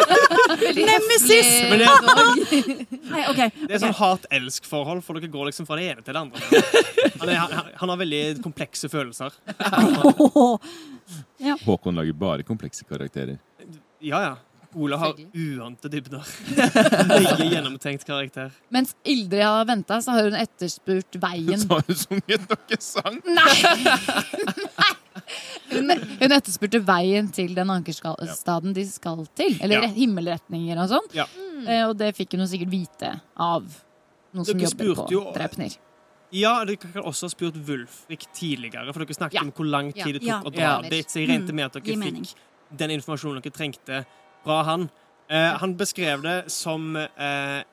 Nemesis! Men det, Nei, okay. det er sånn hat-elsk-forhold, for dere går liksom fra det ene til det andre. Han, er, han, han har veldig komplekse følelser. Håkon lager bare komplekse karakterer. Ja, ja. Ole har uante dybder. Nøye gjennomtenkt karakter. Mens Ildrid har venta, så har hun etterspurt veien Så har hun sunget noen sang. Nei! Nei! Hun, hun etterspurte veien til den ankerstaden de skal til. Eller Ja. himmelretninger og sånn. Ja. Eh, Og det fikk hun sikkert vite av noen som jobber på jo- Drepner. Ja, dere kan også ha spurt Wulfrik tidligere, for dere snakket Ja. om hvor lang tid det tok Ja. å dra Ja. dit. Så jeg regnet med at Mm, dere fikk den informasjonen dere trengte fra han. Eh, han beskrev det som eh,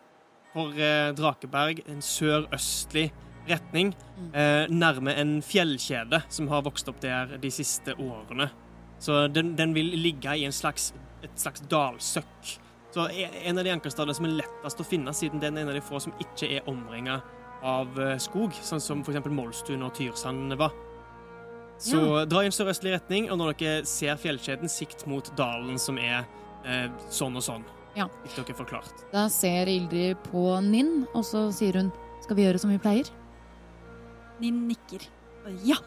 for eh, Drakeberg en sørøstlig retning, Mm. eh, nærme en fjellkjede som har vokst opp der de siste årene. Så den, den vil ligge i en slags, et slags dalsøkk. Så e- en av de ankerstadene som er lettest å finne, siden den er en av de få som ikke er omringa av eh, skog, sånn som f.eks. Molstuen og Tyrsand var. Så dra i en sørøstlig retning, og når dere ser fjellkjeden, sikt mot dalen som er eh, sånn og sånn. Ja. Fikk dere forklart. Da ser Ildrid på Ninn, og så sier hun skal vi gjøre som vi pleier. Ninn nikker. Ja.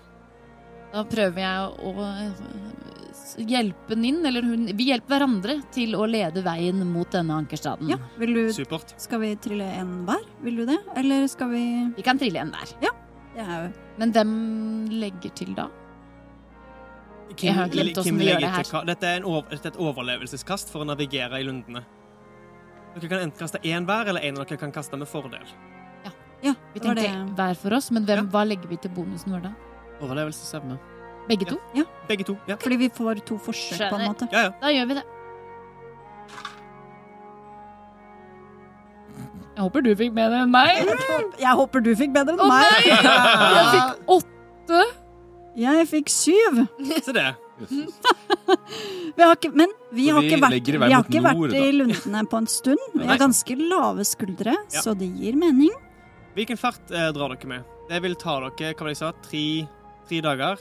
Da prøver jeg å eh, hjelpe Ninn, eller hun Vi hjelper hverandre til å lede veien mot denne ankerstaden. ja. Vil du, Supert. skal vi trille en hver? Vil du det? Eller skal vi Vi kan trille en hver. Det er jo Men hvem legger til da? Jeg har glemt Kim vi gjør legger det her. til Dette er, over, dette er et overlevelseskast for å navigere i lundene. Dere kan enten kaste én hver, eller en av dere kan kaste med fordel. Ja, Vi tenkte var hver for oss, men hvem, Ja. hva legger vi til bonusen vår da? Overlevelsesevne. Begge to? Begge to. Ja, Fordi vi får to forsøk, på en måte. ja. ja. Da gjør vi det. Jeg håper du fikk bedre enn meg. Jeg håper du fikk bedre enn Å meg. nei! Jeg fikk åtte. Jeg fikk syv. Se det. Vi har ikke, men vi vi har ikke vært, i vi har ikke nord, vært i lundene på en stund. Vi har ganske lave skuldre, Ja. så det gir mening. Hvilken fart eh, drar dere med? Det vil ta dere hva var det jeg sa, tre, tre dager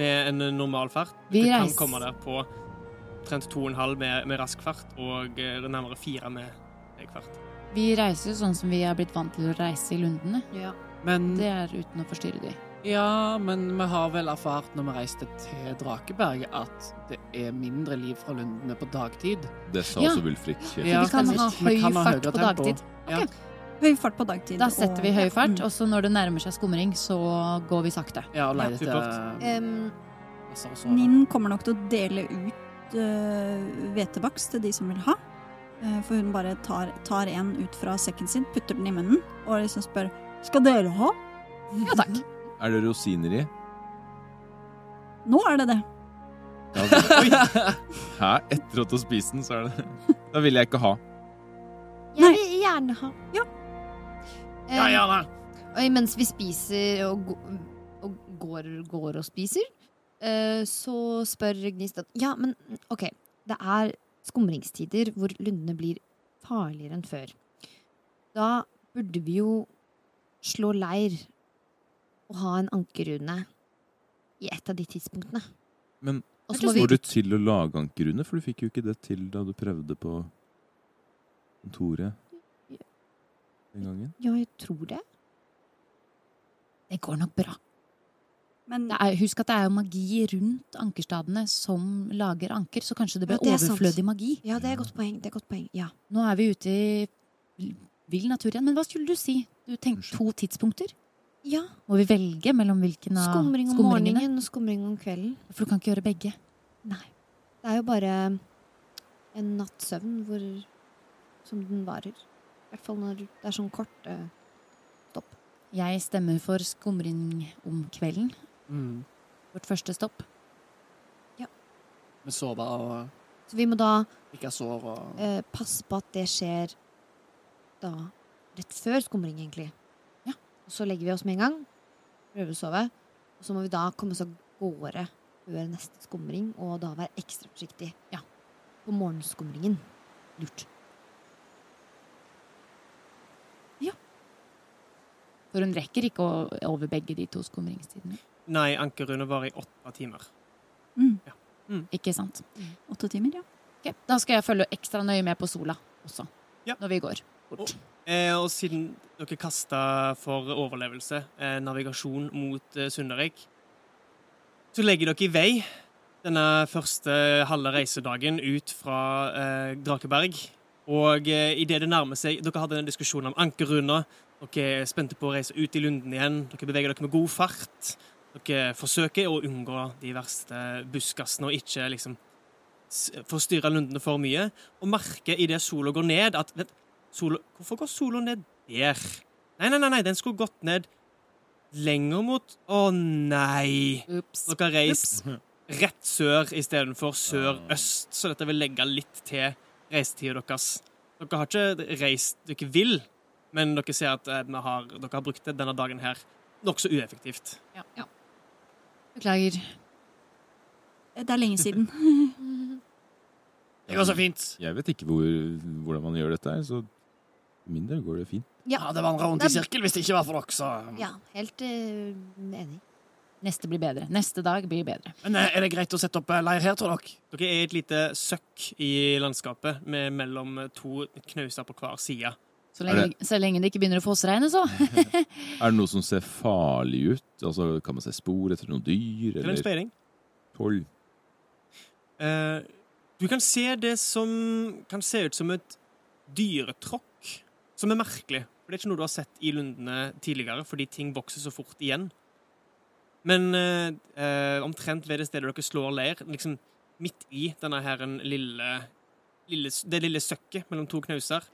med en normal fart. Vi Dere kan komme der på omtrent to og en halv med, med rask fart, og eh, nærmere fire med treg fart. Vi reiser jo sånn som vi er blitt vant til å reise i lundene. Men Det er uten å forstyrre de. Ja, men vi har vel erfart når vi reiste til Drakeberg, at det er mindre liv fra lundene på dagtid. Det sa Ja. også Kjell. Ja, vi kan ha høy kan ha fart på tempo. dagtid. Ja. Ok. Høy fart på dagtid. Da setter vi høy fart, Mm. og så når det nærmer seg skumring, så går vi sakte. Ja, og leier Ja, etter sove. Ninn kommer nok til å dele ut uh, til de som vil ha. Uh, for hun bare tar, tar en ut fra sekken sin, putter den i munnen og liksom spør Skal dere ha? Ja takk. Er det rosiner i? Nå er det det. Ja, det- Hæ? Etter at du har spist den, så er det Da vil jeg ikke ha. Jeg vil gjerne ha. Ja. Ja, ja, da. Og imens vi spiser og, gå- og går, går og spiser, eh, så spør Gnist at Ja, men OK. Det er skumringstider hvor lundene blir farligere enn før. Da burde vi jo slå leir og ha en ankerrune i et av de tidspunktene. Men Og så må får vi du til å lage ankerrune? For du fikk jo ikke det til da du prøvde på kontoret den gangen. Ja, jeg tror det. Det går nok bra. Men Det er, husk at det er jo magi rundt ankerstadene som lager anker, så kanskje det Ja, blir det overflødig sant. magi. Ja, det er godt poeng. Det er godt poeng. Ja. Nå er vi ute i vill natur igjen. Men hva skulle du si? Du tenkte to tidspunkter? Ja. Må vi velge mellom hvilken av Skumring om morgenen og skumring om kvelden. For du kan ikke gjøre begge. Nei. Det er jo bare en natts søvn hvor, som den varer. I hvert fall når det er sånn kort eh, stopp. Jeg stemmer for skumring om kvelden. Mm. Vårt første stopp. Med sove og Så vi må da ikke sår og eh, passe på at det skjer da rett før skumring, egentlig. Ja. Og så legger vi oss med en gang, prøver å sove, og så må vi da komme oss av gårde før neste skumring, og da være ekstra forsiktig. Ja. På morgenskumringen. Lurt. For hun rekker ikke å over begge de to skumringstidene. Nei, ankerrune var i åtte timer. mm, Ikke sant? åtte timer, ja. Okay. Da skal jeg følge ekstra nøye med på sola også. Ja. Når vi går bort. Eh, og siden dere kasta for overlevelse, eh, navigasjon mot eh, Sundereik, så legger dere i vei denne første halve reisedagen ut fra eh, Drakeberg. Og eh, idet det nærmer seg Dere hadde en diskusjon om ankerrunder. Dere er spente på å reise ut i lunden igjen. Dere beveger dere med god fart. Dere forsøker å unngå de verste buskasene og ikke liksom forstyrre lundene for mye. Og merker idet sola går ned, at vent, sola, Hvorfor går sola ned der? Nei, nei, nei, nei, den skulle gått ned lenger mot Å nei! Ups. Dere har reist rett sør istedenfor sør-øst, så dette vil legge litt til reisetida deres. Dere har ikke reist dere vil, men dere ser at eh, vi har, dere har brukt det denne dagen her nokså ueffektivt. Beklager. Det er lenge siden. Det går så fint. Jeg vet ikke hvor, hvordan man gjør dette her, så min del går det fint. Ja, det vandrer rundt i sirkel hvis det ikke var for dere, så Ja, helt eh, enig. Neste blir bedre. Neste dag blir bedre. Men eh, er det greit å sette opp eh, leir her, tror dere? Dere er i et lite søkk i landskapet med mellom to knauser på hver side. Så lenge, så lenge det ikke begynner å fossregne, så. Er det noe som ser farlig ut? Altså, Kan man se spor etter noen dyr? Til en Eller speiding. tolv? Eh, du kan se det som kan se ut som et dyretråkk, som er merkelig. For Det er ikke noe du har sett i lundene tidligere, fordi ting vokser så fort igjen. Men eh, eh, omtrent ved det stedet dere slår leir, liksom midt i denne her lille, lille det lille søkket mellom to knauser,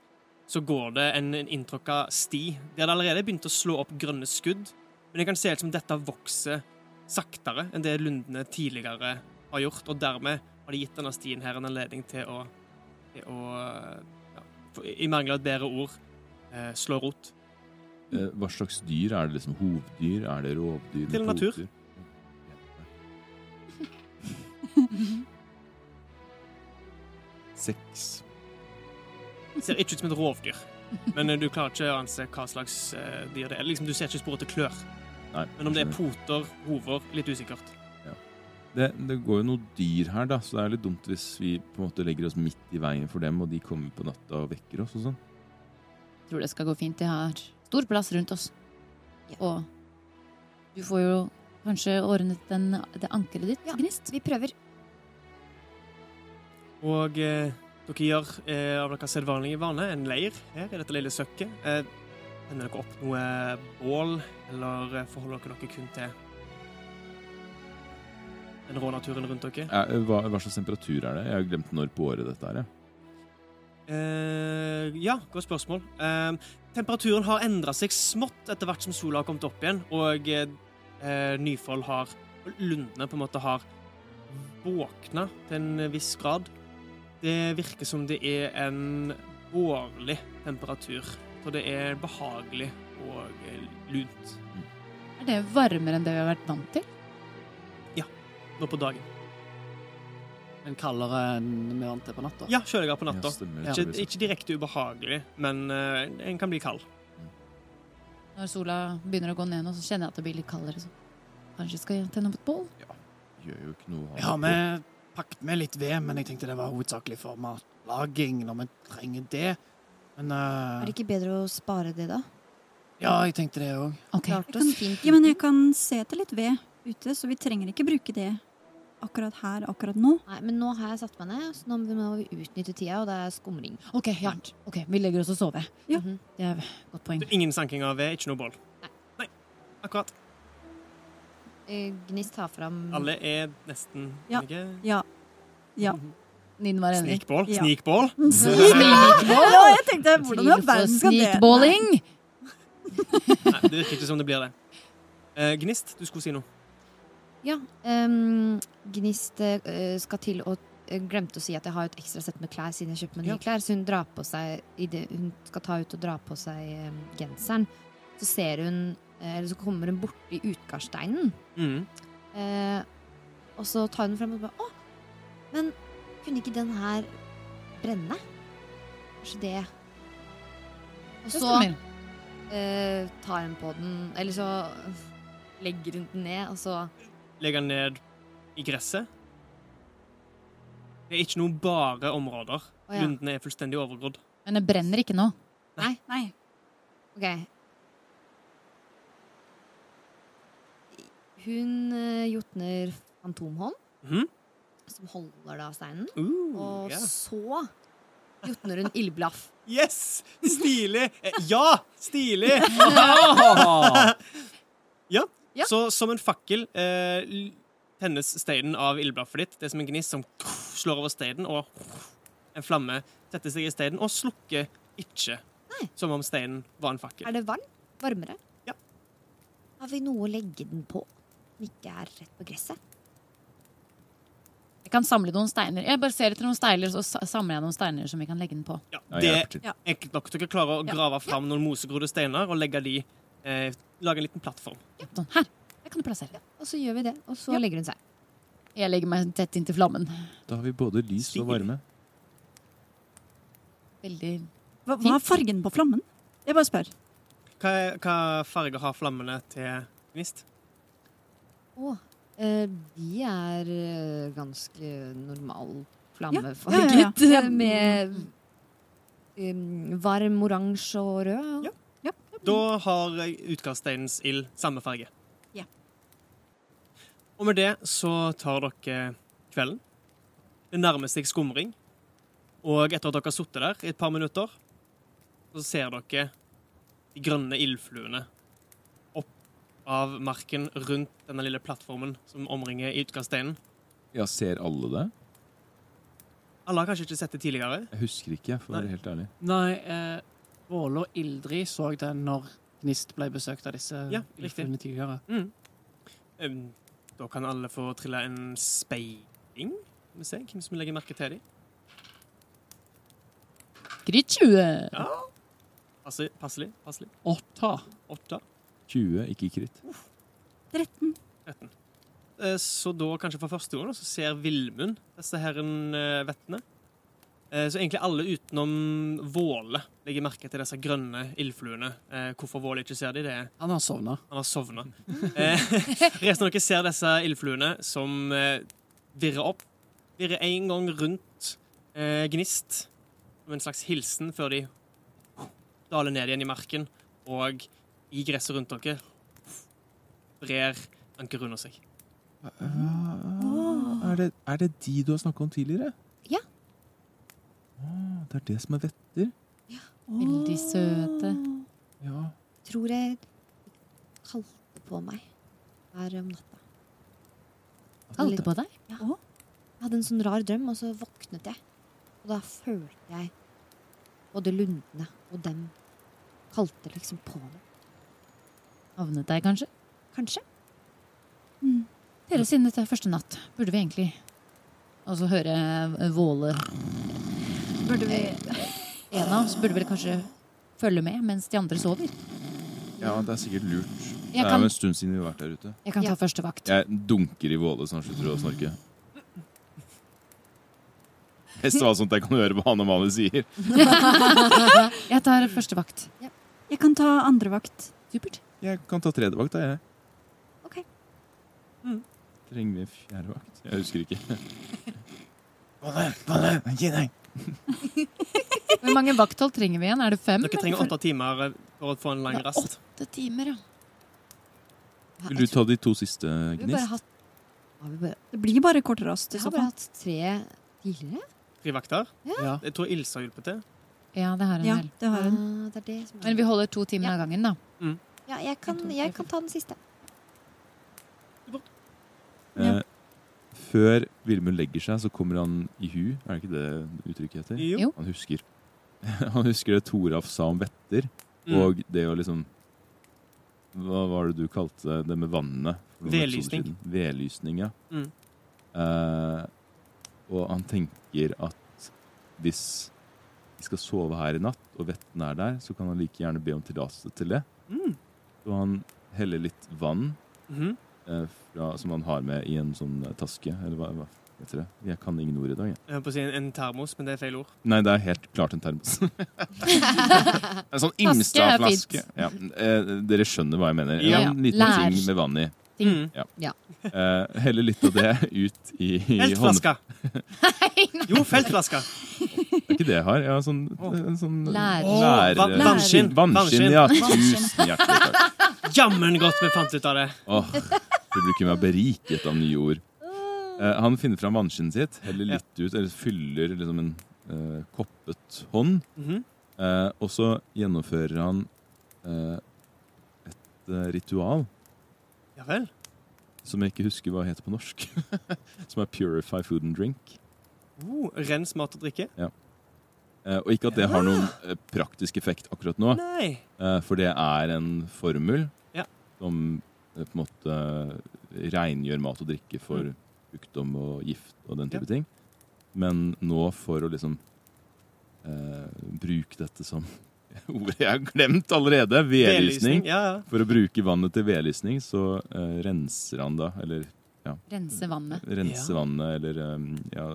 så går det en, en inntråkka sti. De hadde allerede begynt å slå opp grønne skudd, men det kan se ut som dette vokser saktere enn det lundene tidligere har gjort, og dermed har de gitt denne stien her en anledning til å, til å ja, i mangel av et bedre ord, eh, slå rot. Eh, Hva slags dyr? Er det liksom hovdyr? Er det rovdyr? Til natur. Seks. Ser ikke ut som et rovdyr, men eh, du klarer ikke å anse hva slags eh, dyr det er. Liksom, du ser ikke spor etter klør. Nei, Men om det er poter, hover, litt usikkert. det, det går jo noen dyr her, da, så det er litt dumt hvis vi på en måte legger oss midt i veien for dem, og de kommer på natta og vekker oss og sånn. Tror det skal gå fint. Jeg har stor plass rundt oss. Ja. Og Du får jo kanskje ordnet den, det ankeret ditt, Ja. Gnist. Vi prøver. Og eh, dere gjør eh, av deres sedvanlige vane en leir her i dette lille søkket. Eh, dere opp noe bål, eller eh, forholder dere dere kun til den rå naturen rundt dere? Ja, Hva, hva slags temperatur er det? Jeg har glemt når på året dette er. jeg. Eh, ja, godt spørsmål. Uh, temperaturen har endra seg smått etter hvert som sola har kommet opp igjen, og uh, Nyfold har Lundene på en måte har våkna til en viss grad. Det virker som det er en vårlig temperatur, så det er behagelig og eh, lunt Er det varmere enn det vi har vært vant til? Ja, nå på dagen. Men kaldere enn vi vant til på natta. Ja, kjøligere på natta. Ja, stemmer. Ikke, ikke direkte ubehagelig, men uh, en kan bli kald. Når sola begynner å gå ned nå, så kjenner jeg at det blir litt kaldere. Så kanskje jeg skal tenne opp et bål? Gjør jo ikke noe Jeg har med pakket med litt ved, men jeg tenkte det var hovedsakelig for matlaging når vi trenger det. Men uh... Er det ikke bedre å spare det, da? ja, jeg tenkte det òg. Okay. Jeg Ja, men jeg kan se etter litt ved ute, så vi trenger ikke bruke det akkurat her, akkurat nå. Nei, men nå har jeg satt meg ned, så nå må vi utnytte tida, og det er skumring. Ok, ja. Ok, Vi legger oss og sover. Ja. Mhm. Det er et godt poeng. Det er ingen sanking av ved, ikke noe bål. Nei. Nei, akkurat. Eh, Gnist tar fram Alle er nesten Ja. enige. Ja. Ja. Ninn var enig. Snikbål. Ja. Snikbål. ja, jeg tenkte hvordan i all verden skal det snikbåling! Nei, det virker ikke som det blir det. Uh, Gnist, du skulle si noe. Ja. Um, Gnist uh, skal til å eh, Glemte å si at jeg har et ekstra sett med klær siden jeg kjøpte meg nye Ja. klær. Så hun drar på seg i det, Hun skal ta ut og dra på seg um, genseren. Så ser hun eh, Eller så kommer hun borti utgardssteinen. Mm. Uh, og så tar hun den frem og bare Å, men kunne ikke den her brenne? Kanskje det Og så eh, tar hun på den Eller så legger hun den ned, og så Legger ned i gresset. Det er ikke noen bare områder. Oh, ja. Lundene er fullstendig overgrodd. Men det brenner ikke nå. Nei. Nei. OK. Hun eh, jotner fantomhånd, Mhm. som holder da steinen. Uh, Og yeah. så jotner hun ildblaff. Yes! Stilig! Eh, Ja, stilig! ja. Ja. Så som en fakkel eh, tennes steinen av ildblaffet ditt. Det er som en gnist som slår over steinen, og en flamme setter seg i steinen og slukker ikke. Nei. Som om steinen var en fakkel. Er det vann? Varmere? Ja. Har vi noe å legge den på? Som ikke er rett på gresset? Jeg kan samle noen steiner. Jeg bare ser etter noen steiner, så samler jeg noen steiner som vi kan legge den på. Ja, det er enkelt nok. Dere klarer å grave fram noen mosegrodde steiner og legge de eh, Lage en liten plattform. Sånn, her. Kan du plassere. Og så gjør vi det, og så Ja. legger hun seg. Jeg legger meg tett inntil flammen. Da har vi både lys og varme. Veldig Hva, hva er fargen på flammen? Jeg bare spør. Hva, hva farger har flammene til gnist? Å, eh, de er eh, ganske normal Ja, ja, flammefarget. ja, ja. Med um, varm oransje og rød. Ja. Da har utkaststeinens ild samme farge. Ja. Og med det så tar dere kvelden. Det nærmer seg skumring. Og etter at dere har sittet der i et par minutter, så ser dere de grønne ildfluene opp av marken rundt denne lille plattformen som omringer utkaststeinen. Ja, ser alle det? Alle har kanskje ikke sett det tidligere. Jeg husker ikke, for å være helt ærlig. Nei, eh, Våle og Ildrid så det når Gnist ble besøkt av disse Ja, ildfuglene tidligere. Mm. Um, Da kan alle få trille en speiling. Vi se hvem som legger merke til dem. Gritt 20. Ja. Passelig. Passelig. passelig. Åtta. Åtte. 20, ikke kritt. 13. 13. Eh, Så da, kanskje for første gang, så ser Vilmund disse herren eh, vettene. Eh, Så egentlig alle utenom Våle legger merke til disse grønne ildfluene. Eh, Hvorfor Våle ikke ser de, det er Han har sovna. Han har sovna. Eh, resten av dere ser disse ildfluene som virrer opp. Virrer én gang rundt eh, Gnist som en slags hilsen før de daler ned igjen i marken og i gresset rundt dere. brer anker under seg. Ah, er, det, er det de du har snakka om tidligere? Ja. Ah, det er det som er vetter? Veldig søte. Ja. Tror jeg kalte på meg her om natta. Kalte på deg? Ja. Jeg hadde en sånn rar drøm, og så våknet jeg. Og da følte jeg både lundene og dem kalte liksom på meg. Havnet deg, kanskje? Kanskje? Dere, siden dette er første natt, burde vi egentlig også høre eh, Våle Burde vi En av oss burde vel kanskje følge med mens de andre sover? ja, det er sikkert lurt. Det er kan, jo en stund siden vi har vært der ute. jeg kan Ja. ta første vakt. Jeg dunker i Våle så han slutter å snorke. Hest av alt sånt jeg kan høre hva han og Mani sier. Jeg tar første vakt. Jeg kan ta andre vakt. Supert. Jeg kan ta tredje vakt, da, jeg. Ok. Trenger vi en fjerde vakt? Jeg husker ikke. Hvor mange vakthold trenger vi igjen? Er det fem? Dere trenger åtte timer eh, for å få en lang Ja, rast. Åtte timer, ja. Vil du ta de to siste, Vi har bare Gnist? hatt, har vi, bare, Det blir bare kort rast. i så har bare fall. hatt tre tidligere. Tre vakter. Ja. Jeg tror Ilse har hjulpet til. Ja, det har en Ja, vel. det har hun. Ah, det er det som er Men vi holder to timer Ja. av gangen, da. Ja, jeg kan, jeg kan ta den siste. Ja. Eh, før Vilmund legger seg, så kommer han i hu. Er det ikke det uttrykket heter? Jo. Han husker. Han husker det Toralf sa om vetter, Mm. og det å liksom Hva var det du kalte det med vannet? Vedlysning. Vedlysning, ja. Mm. Eh, og han tenker at hvis vi skal sove her i natt, og vetten er der, så kan han like gjerne be om tillatelse til det. Mm. Så han heller litt vann Mhm. eh, fra, som man har med i en sånn eh, taske. Eller hva, hva heter det? Jeg kan ingen ord i dag. Jeg. Jeg holdt på å si en, en termos, men det er feil ord. Nei, det er helt klart en termos. en sånn Imstad-flaske. Ja, eh, dere skjønner hva jeg mener. Ja. En liten Lær. ting med vann i. Ting. Mm. Ja. Eh, heller litt av det ut i, i hånd... Feltflaska. Jo, feltflaska. Det er ikke det jeg har. Jeg har sånn, en sånn Lær. lær- va- vannskinn. Vannskinn, ja. Tusen hjertelig takk. Jammen godt vi fant ut av det. Åh, publikum er beriket av nye ord. Eh, han finner fram vannskinnet sitt, heller litt ut, eller fyller liksom en eh, koppet hånd. Mhm. Eh, og så gjennomfører han eh, et ritual Ja vel. som jeg ikke husker hva heter på norsk. som er Purify Food and Drink. Oh, rens mat og drikke? Eh, og ikke at det har noen eh, praktisk effekt akkurat nå, Nei. eh, for det er en formel Ja. som eh, på en måte rengjør mat og drikke for sykdom og gift og den type ting. Men nå for å liksom eh, bruke dette som ordet jeg har glemt allerede, vedlysning. Ja, ja. For å bruke vannet til vedlysning, så uh, renser han da, eller ja. Rense vannet. renser Ja. vannet, eller um, ja,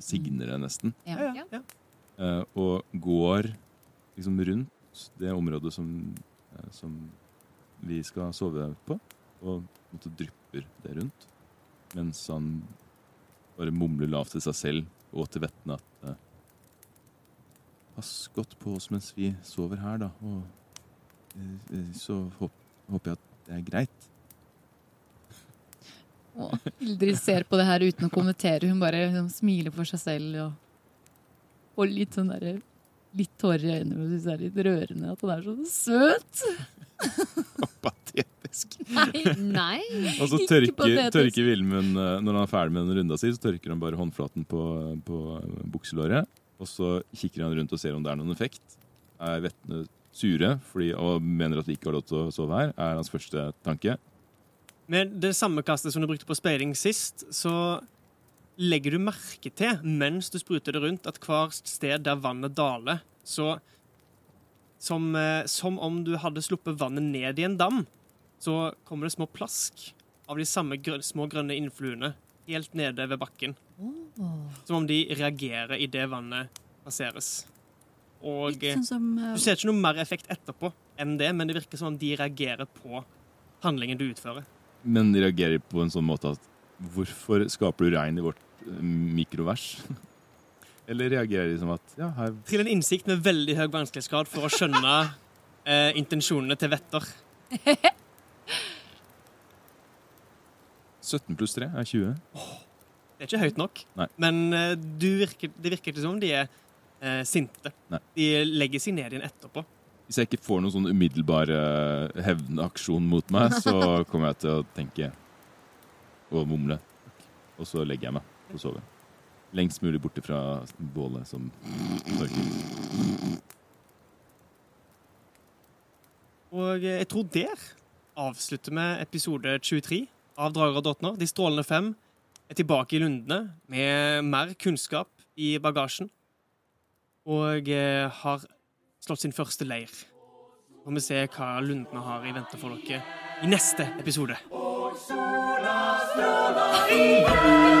signer det nesten. Ja. ja, ja, ja. Eh, og går liksom rundt det området som, uh, som vi skal sove på, og måtte, drypper det rundt. Mens han bare mumler lavt til seg selv og til vettene at eh, Pass godt på oss mens vi sover her, da. Og eh, eh, så håp, håper jeg at det er greit. Og Ildrid ser på det her uten å kommentere. Hun bare liksom, smiler for seg selv og og litt sånn derre Litt tårer i øynene. og synes det er litt rørende at han er så søt. Patetisk. Nei. Nei. Og så tørker, tørker Vilmund eh, Når han er ferdig med den runda si, så tørker han bare håndflaten på, på bukselåret. Og så kikker han rundt og ser om det er noen effekt. Er vettene sure fordi, og mener at vi ikke har lov til å sove her, er hans første tanke. Med det samme kastet som du brukte på speiling sist, så legger du merke til, mens du spruter det rundt, at hver sted der vannet daler, så som, eh, som om du hadde sluppet vannet ned i en dam, så kommer det små plask av de samme grø små grønne innfluene helt nede ved bakken. Som om de reagerer idet vannet passeres. Og sånn som uh... du ser ikke noe mer effekt etterpå enn det, men det virker som om de reagerer på handlingen du utfører. Men de reagerer på en sånn måte at Hvorfor skaper du regn i vårt eh, mikrovers? Eller reagerer de som at Ja, her Til en innsikt med veldig høy vanskelighetsgrad for å skjønne eh, intensjonene til Vetter. 17 pluss 3 er 20. Det er ikke høyt nok. Nei. Men eh, du virker, det virker ikke som de er eh, sinte. Nei. De legger seg ned igjen etterpå. Hvis jeg ikke får noen sånn umiddelbar eh, hevnaksjon mot meg, så kommer jeg til å tenke og mumle. Og så legger jeg meg og sover. Lengst mulig borte fra bålet som tørker. Og eh, jeg tror der avslutter vi episode 23 av Drager og drottner. De strålende fem er tilbake i lundene med mer kunnskap i bagasjen. Og eh, har slått sin første leir. Så får vi se hva lundene har i vente for dere i neste episode. Og Sola stråler i